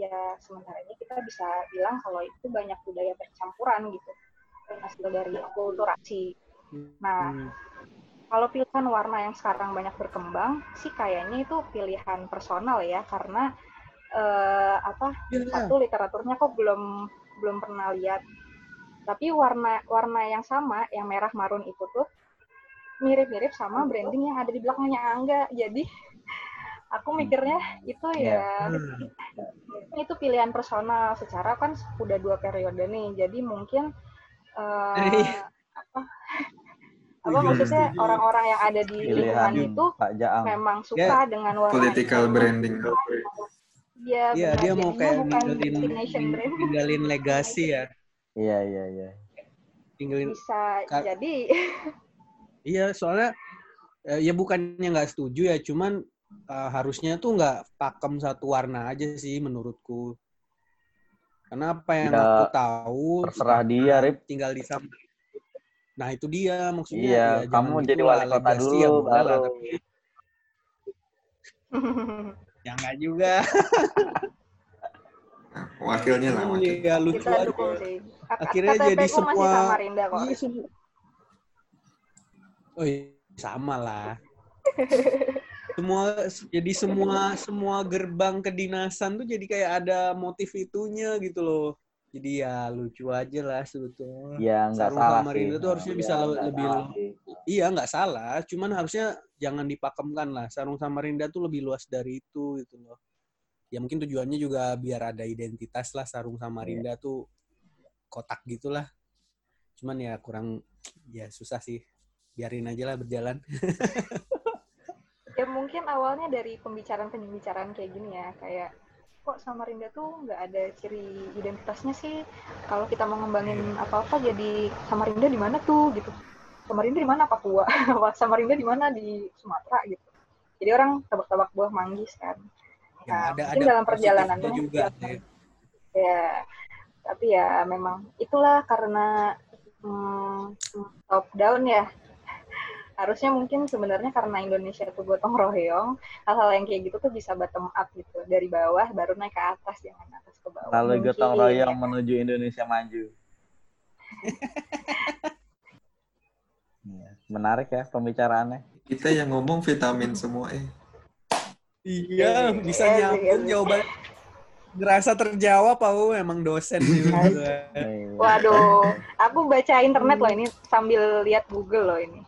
Speaker 3: ya sementara ini kita bisa bilang kalau itu banyak budaya bercampuran gitu hasil dari kulturasi. Nah, hmm. kalau pilihan warna yang sekarang banyak berkembang sih kayaknya itu pilihan personal ya karena uh, apa yeah. satu literaturnya kok belum belum pernah lihat. Tapi warna warna yang sama yang merah marun itu tuh mirip-mirip sama branding yang ada di belakangnya Angga. Jadi aku mikirnya itu ya yeah. itu pilihan personal. Secara kan udah dua periode nih jadi mungkin uh, apa apa maksudnya orang-orang yang ada di lingkungan itu memang suka yeah. dengan warna
Speaker 4: political branding
Speaker 3: Iya,
Speaker 2: Iya, dia mau kayak ninggalin, ninggalin legasi ya.
Speaker 1: Iya, iya, iya.
Speaker 3: Tinggalin bisa jadi.
Speaker 2: Iya, soalnya eh, ya bukannya nggak setuju ya, cuman uh, harusnya tuh nggak pakem satu warna aja sih menurutku. Karena apa yang ya, aku tahu
Speaker 1: terserah dia, Rip.
Speaker 2: Tinggal di samping. Nah, itu dia maksudnya.
Speaker 1: Iya, ya, kamu jadi wali kota dulu ya, baru. Lah, tapi...
Speaker 2: Ya enggak juga.
Speaker 4: Wakilnya lah.
Speaker 2: Iya, lucu aja. Akhirnya KTP jadi semua. Iya, semua. Oh iya, sama lah. semua jadi semua semua gerbang kedinasan tuh jadi kayak ada motif itunya gitu loh. Jadi ya lucu aja lah sebetulnya.
Speaker 1: Iya nggak salah
Speaker 2: Samarinda
Speaker 1: sih.
Speaker 2: tuh harusnya ya, bisa lebih iya nggak salah, cuman harusnya jangan dipakemkan lah. Sarung Samarinda tuh lebih luas dari itu gitu loh. ya mungkin tujuannya juga biar ada identitas lah Sarung Samarinda yeah. tuh kotak gitulah cuman ya kurang ya susah sih biarin aja lah berjalan
Speaker 3: ya mungkin awalnya dari pembicaraan-pembicaraan kayak gini ya kayak kok Samarinda tuh nggak ada ciri identitasnya sih. Kalau kita mau ngembangin apa-apa jadi Samarinda di mana tuh gitu. Samarinda di mana Papua? Samarinda di mana? Di Sumatera gitu. Jadi orang tebak-tebak buah manggis kan.
Speaker 2: Ya, nah, ada, mungkin ada dalam perjalanannya juga ya.
Speaker 3: ya tapi ya memang itulah karena hmm, top down ya harusnya mungkin sebenarnya karena Indonesia itu gotong royong hal-hal yang kayak gitu tuh bisa bottom up gitu dari bawah baru naik ke atas jangan atas ke bawah
Speaker 1: lalu gotong royong ya. menuju Indonesia maju iya, menarik ya pembicaraannya
Speaker 4: kita yang ngomong vitamin semua eh
Speaker 2: Iya, bisa iya, nyambung iya, iya. jawaban. Ngerasa terjawab aku emang dosen juga.
Speaker 3: Waduh, aku baca internet loh ini sambil lihat Google loh ini.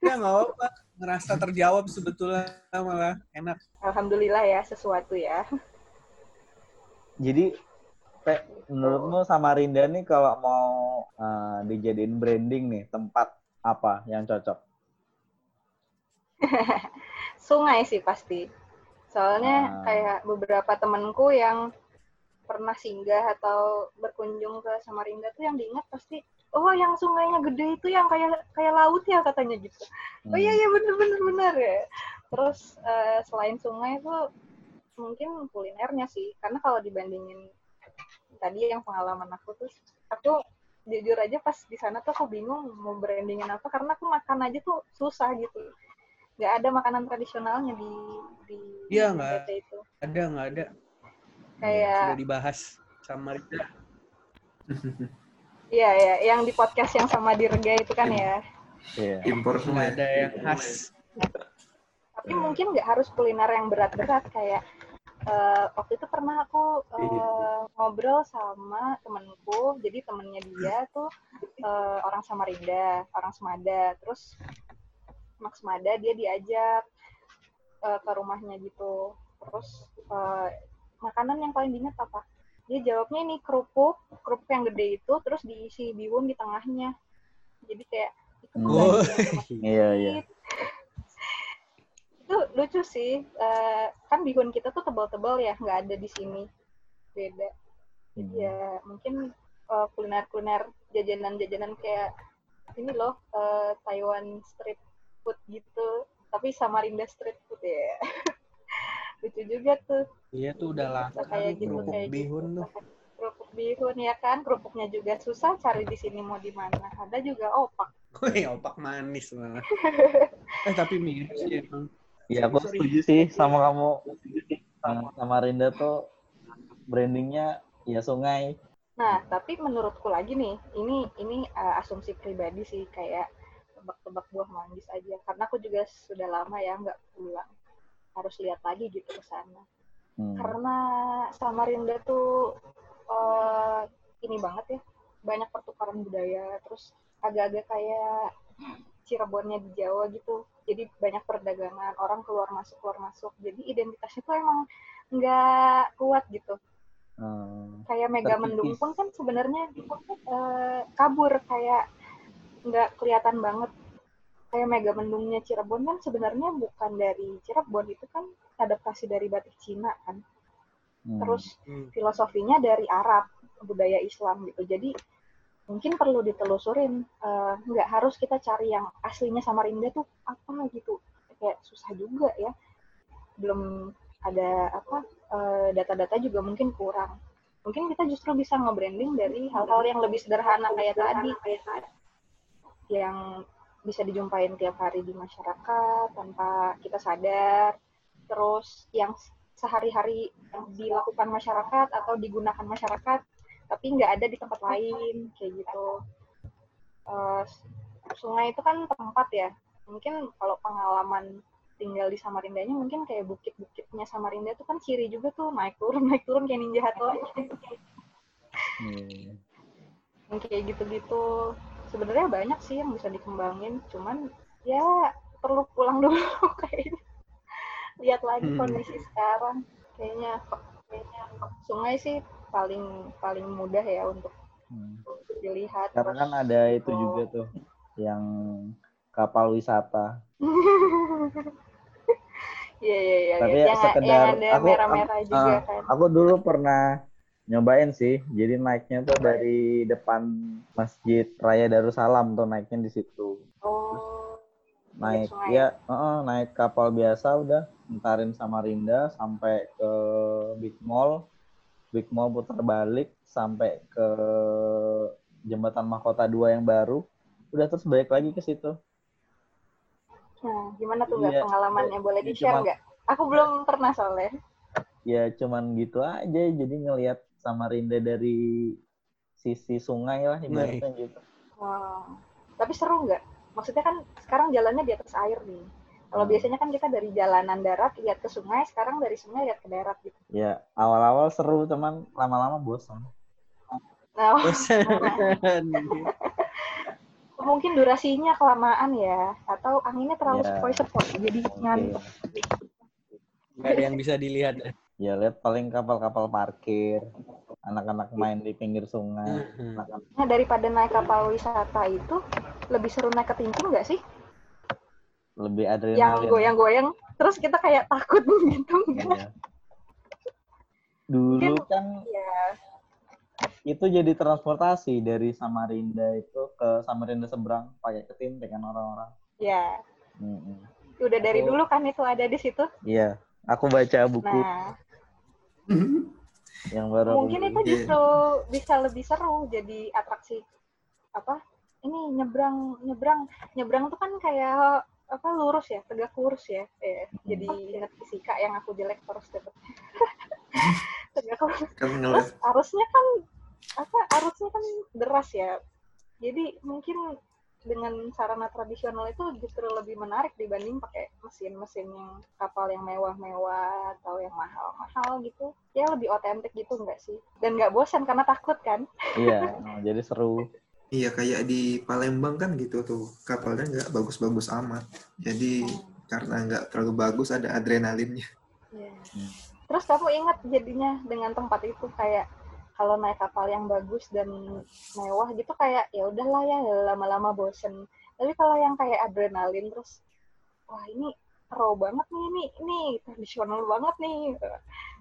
Speaker 2: Ya nggak apa-apa, ngerasa terjawab sebetulnya malah enak.
Speaker 3: Alhamdulillah ya, sesuatu ya.
Speaker 1: Jadi, Pe, menurutmu Samarinda nih kalau mau uh, dijadiin branding nih, tempat apa yang cocok?
Speaker 3: Sungai sih pasti Soalnya ah. kayak beberapa temenku yang pernah singgah atau berkunjung ke Samarinda tuh yang diingat pasti oh yang sungainya gede itu yang kayak kayak laut ya katanya gitu. Hmm. Oh iya iya bener bener bener ya. Terus uh, selain sungai itu mungkin kulinernya sih. Karena kalau dibandingin tadi yang pengalaman aku tuh aku jujur aja pas di sana tuh aku bingung mau brandingin apa. Karena aku makan aja tuh susah gitu. Nggak ada makanan tradisionalnya di di
Speaker 2: iya nggak. itu. Ada nggak ada.
Speaker 3: Kayak
Speaker 2: sudah dibahas sama Rida
Speaker 3: iya ya yang di podcast yang sama Dirga itu kan ya.
Speaker 4: Yeah. impor
Speaker 2: semua ada yang khas.
Speaker 3: Tapi mungkin nggak harus kuliner yang berat-berat. Kayak uh, waktu itu pernah aku uh, ngobrol sama temenku jadi temennya dia tuh uh, orang Samarinda orang Semada. Terus Max Mada dia diajak uh, ke rumahnya gitu. Terus uh, makanan yang paling diingat apa dia jawabnya ini kerupuk kerupuk yang gede itu terus diisi bihun di tengahnya. Jadi kayak itu
Speaker 1: oh. iya iya.
Speaker 3: Itu lucu sih uh, kan bihun kita tuh tebal-tebal ya nggak ada di sini. Beda. Hmm. ya mungkin kuliner-kuliner jajanan-jajanan kayak ini loh uh, Taiwan street food gitu tapi sama Rinda street food ya lucu juga tuh.
Speaker 2: Iya tuh udah lah
Speaker 3: kayak gitu kayak bihun gitu. tuh. Kerupuk bihun ya kan? Kerupuknya juga susah cari di sini mau di mana. Ada juga opak.
Speaker 2: Wih, opak manis malah eh tapi mirip sih emang.
Speaker 1: Iya, aku setuju sih sama kamu. Sama Rinda tuh brandingnya ya sungai.
Speaker 3: Nah, tapi menurutku lagi nih, ini ini uh, asumsi pribadi sih kayak tebak-tebak buah manggis aja. Karena aku juga sudah lama ya nggak pulang harus lihat lagi gitu ke sana. Hmm. karena Samarinda tuh uh, ini banget ya banyak pertukaran budaya terus agak-agak kayak Cirebonnya di Jawa gitu. Jadi banyak perdagangan orang keluar masuk keluar masuk. Jadi identitasnya tuh emang nggak kuat gitu. Hmm. kayak Mega Mendung pun kan sebenarnya uh, kabur kayak nggak kelihatan banget kayak Mega Mendungnya Cirebon kan sebenarnya bukan dari Cirebon itu kan adaptasi dari batik Cina kan. Hmm. terus hmm. filosofinya dari Arab budaya Islam gitu. Jadi mungkin perlu ditelusurin uh, nggak harus kita cari yang aslinya Samarinda tuh apa gitu. Kayak susah juga ya. Belum ada apa eh, data-data uh, juga mungkin kurang. Mungkin kita justru bisa nge-branding dari hal-hal yang lebih sederhana kayak tadi. Kayak yang bisa dijumpain tiap hari di masyarakat tanpa kita sadar. Terus yang sehari-hari dilakukan masyarakat atau digunakan masyarakat tapi nggak ada di tempat lain kayak gitu. Uh, sungai itu kan tempat ya. Mungkin kalau pengalaman tinggal di Samarindanya mungkin kayak bukit-bukitnya Samarinda itu kan ciri juga tuh naik turun naik turun kayak ninja hattori hmm. kayak gitu-gitu sebenarnya banyak sih yang bisa dikembangin cuman ya perlu pulang dulu kayaknya lihat lagi hmm. kondisi sekarang kayaknya kayaknya sungai sih paling paling mudah ya untuk hmm. dilihat.
Speaker 1: Karena kan ada itu juga tuh yang kapal wisata.
Speaker 3: Iya iya iya.
Speaker 1: Tapi ya, sekedar yang ada aku merah-merah aku, juga uh, kan. Aku dulu pernah nyobain sih. Jadi naiknya tuh dari depan Masjid Raya Darussalam tuh naiknya di situ.
Speaker 3: Oh.
Speaker 1: Naik ya, uh, uh, naik kapal biasa udah entarin sama Rinda sampai ke Big Mall. Big Mall putar balik sampai ke jembatan Mahkota 2 yang baru. Udah terus balik lagi ke situ.
Speaker 3: Nah, gimana tuh iya. pengalamannya? Boleh di-share nggak? Aku belum pernah soalnya.
Speaker 1: Ya, cuman gitu aja. Jadi ngelihat Samarinda dari sisi sungai lah ibaratnya gitu.
Speaker 3: Wow. Tapi seru nggak? Maksudnya kan sekarang jalannya di atas air nih. Kalau hmm. biasanya kan kita dari jalanan darat lihat ke sungai, sekarang dari sungai lihat ke darat gitu.
Speaker 1: Ya, awal-awal seru, cuman lama-lama bosan.
Speaker 3: Nah, bosan. mungkin durasinya kelamaan ya atau anginnya terlalu yeah. sepoi-sepoi jadi ngantuk.
Speaker 2: Gak ada yang bisa dilihat.
Speaker 1: Ya lihat paling kapal-kapal parkir, anak-anak main di pinggir sungai.
Speaker 3: Nah daripada naik kapal wisata itu lebih seru naik ke timpung nggak sih?
Speaker 1: Lebih adrenalin.
Speaker 3: Yang goyang-goyang, terus kita kayak takut gitu.
Speaker 1: Iya. Dulu Mungkin, kan ya itu jadi transportasi dari Samarinda itu ke Samarinda seberang pakai ketim dengan orang-orang.
Speaker 3: Iya. Mm-hmm. Udah dari aku, dulu kan itu ada di situ?
Speaker 1: Iya. Aku baca buku. Nah. Yang baru
Speaker 3: mungkin itu justru bisa lebih seru jadi atraksi apa ini nyebrang nyebrang. Nyebrang tuh kan kayak apa lurus ya tegak lurus ya. Eh, jadi ingat fisika yang aku jelek terus dapet tegak lurus. Kan terus harusnya kan apa arusnya kan deras ya. Jadi mungkin dengan sarana tradisional itu justru lebih menarik dibanding pakai mesin-mesin yang kapal yang mewah-mewah atau yang mahal-mahal gitu ya lebih otentik gitu enggak sih dan nggak bosan karena takut kan
Speaker 1: iya jadi seru
Speaker 4: iya kayak di Palembang kan gitu tuh kapalnya nggak bagus-bagus amat jadi hmm. karena nggak terlalu bagus ada adrenalinnya
Speaker 3: yeah. hmm. terus kamu ingat jadinya dengan tempat itu kayak kalau naik kapal yang bagus dan mewah gitu kayak ya udahlah ya lama-lama bosen. Tapi kalau yang kayak adrenalin terus wah ini pro banget nih ini ini tradisional banget nih.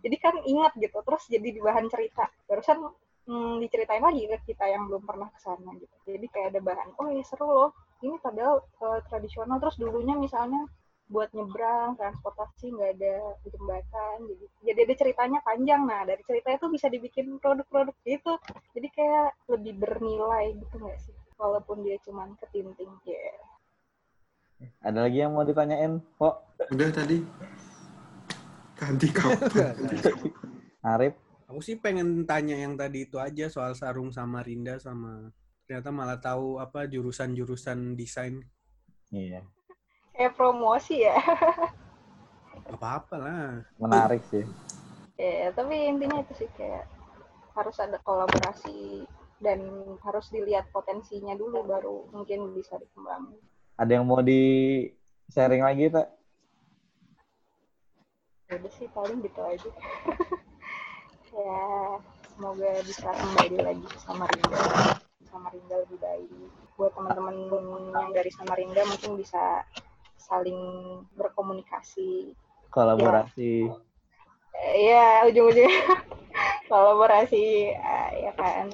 Speaker 3: Jadi kan ingat gitu terus jadi di bahan cerita. Barusan hmm, diceritain lagi ke kita yang belum pernah ke sana gitu. Jadi kayak ada bahan oh ya seru loh. Ini padahal uh, tradisional. Terus dulunya misalnya buat nyebrang transportasi nggak ada jembatan jadi jadi ada ceritanya panjang. Nah dari cerita itu bisa dibikin produk-produk gitu. Jadi kayak lebih bernilai gitu nggak sih? Walaupun dia cuma ketinting ya. Yeah.
Speaker 1: ada lagi yang mau ditanyain kok
Speaker 4: udah tadi. Tadi kapan
Speaker 1: Arif?
Speaker 2: Aku sih pengen tanya yang tadi itu aja soal sarung sama Rinda sama ternyata malah tahu apa jurusan-jurusan desain.
Speaker 1: Iya
Speaker 3: kayak promosi ya.
Speaker 2: Apa-apa lah.
Speaker 1: Menarik sih.
Speaker 3: Ya tapi intinya itu sih kayak harus ada kolaborasi dan harus dilihat potensinya dulu baru mungkin bisa dikembangin
Speaker 1: ada yang mau di sharing lagi tak
Speaker 3: ya udah sih paling gitu aja. Ya semoga bisa kembali lagi sama Rinda. Sama Rinda lebih baik. Buat teman-teman yang dari Samarinda mungkin bisa saling berkomunikasi.
Speaker 1: Kolaborasi.
Speaker 3: Ya, ya ujung-ujungnya kolaborasi uh, ya kan.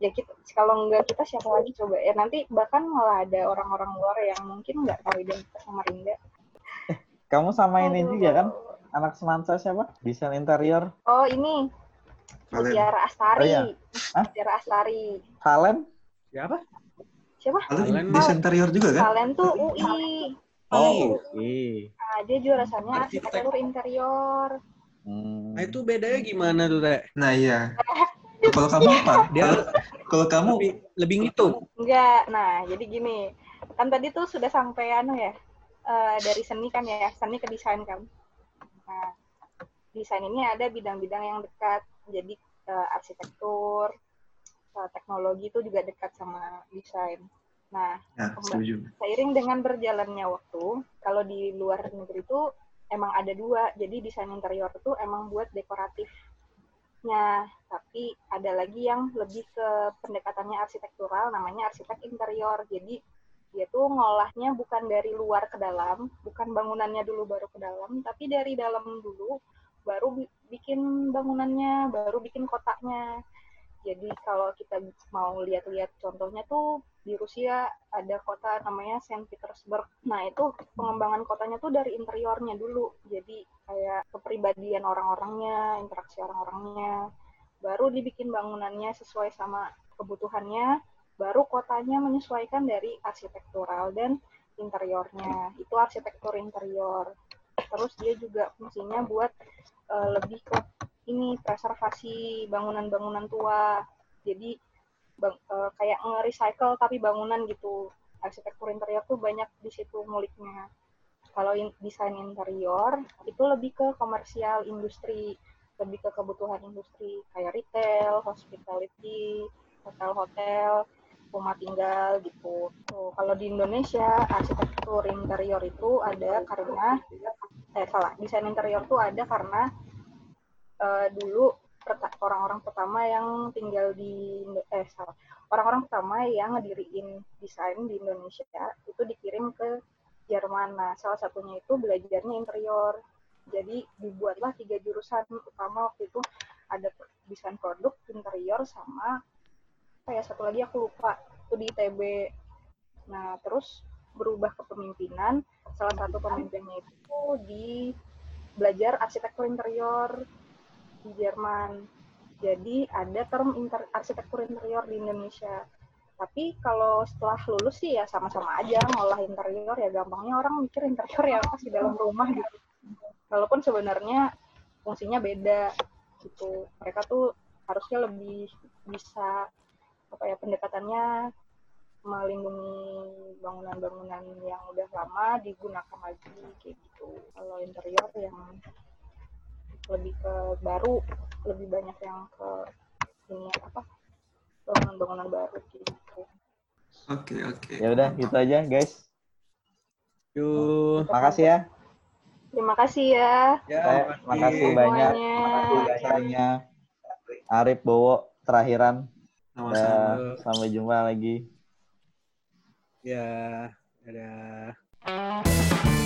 Speaker 3: Ya kita kalau enggak kita siapa lagi coba? Ya nanti bahkan malah ada orang-orang luar yang mungkin nggak tahu identitas sama Rinda.
Speaker 1: Eh, kamu sama ini Aduh. juga kan? anak semansa siapa? Desain interior.
Speaker 3: Oh ini. Mutiara Astari. Oh, iya. Mutiara Astari.
Speaker 1: Halen
Speaker 2: siapa?
Speaker 3: Siapa?
Speaker 4: Halen desain interior juga kan?
Speaker 3: Halen tuh UI
Speaker 1: Oh, oke.
Speaker 3: Nah, dia jurusannya arsitektur interior.
Speaker 2: Hmm. Nah, itu bedanya gimana tuh, Teh?
Speaker 4: Nah, iya. kalau kamu apa? Dia kalau kamu
Speaker 2: lebih, lebih ngitung.
Speaker 3: Enggak. Nah, jadi gini. Kan tadi tuh sudah sampai anu ya. Uh, dari seni kan ya, seni ke desain kan. Nah, desain ini ada bidang-bidang yang dekat. Jadi uh, arsitektur, uh, teknologi itu juga dekat sama desain. Nah,
Speaker 4: ya,
Speaker 3: seiring dengan berjalannya waktu, kalau di luar negeri itu emang ada dua. Jadi desain interior itu emang buat dekoratifnya, tapi ada lagi yang lebih ke pendekatannya arsitektural, namanya arsitek interior. Jadi dia tuh ngolahnya bukan dari luar ke dalam, bukan bangunannya dulu baru ke dalam, tapi dari dalam dulu baru bikin bangunannya, baru bikin kotaknya. Jadi kalau kita mau lihat-lihat contohnya tuh di Rusia ada kota namanya Saint Petersburg. Nah itu pengembangan kotanya tuh dari interiornya dulu. Jadi kayak kepribadian orang-orangnya, interaksi orang-orangnya. Baru dibikin bangunannya sesuai sama kebutuhannya. Baru kotanya menyesuaikan dari arsitektural dan interiornya. Itu arsitektur interior. Terus dia juga fungsinya buat uh, lebih ke ini preservasi bangunan-bangunan tua. Jadi bang, uh, kayak nge-recycle tapi bangunan gitu. Arsitektur interior tuh banyak di situ nguliknya. Kalau in, desain interior itu lebih ke komersial industri, lebih ke kebutuhan industri kayak retail, hospitality, hotel-hotel, rumah tinggal gitu. So, kalau di Indonesia arsitektur interior itu ada karena eh salah desain interior tuh ada karena uh, dulu orang-orang pertama yang tinggal di eh salah orang-orang pertama yang ngediriin desain di Indonesia itu dikirim ke Jerman. Nah, salah satunya itu belajarnya interior. Jadi dibuatlah tiga jurusan utama waktu itu ada desain produk, interior, sama ya satu lagi aku lupa itu di ITB. Nah, terus berubah ke pemimpinan. Salah satu pemimpinnya itu di belajar arsitektur interior di Jerman. Jadi ada term inter arsitektur interior di Indonesia. Tapi kalau setelah lulus sih ya sama-sama aja ngolah interior ya gampangnya orang mikir interior ya pas di dalam rumah gitu. Walaupun sebenarnya fungsinya beda gitu. Mereka tuh harusnya lebih bisa apa ya pendekatannya melindungi bangunan-bangunan yang udah lama digunakan lagi kayak gitu. Kalau interior yang lebih ke baru lebih banyak yang ke ini apa bangunan-bangunan baru gitu.
Speaker 4: Oke okay, oke. Okay.
Speaker 1: ya udah gitu aja guys.
Speaker 2: Yuk.
Speaker 1: Makasih ya.
Speaker 3: Terima kasih ya.
Speaker 2: Ya
Speaker 1: terima kasih banyak. Makasih Arif Bowo terakhiran.
Speaker 4: Sama-sama.
Speaker 1: sampai jumpa lagi.
Speaker 2: Ya dadah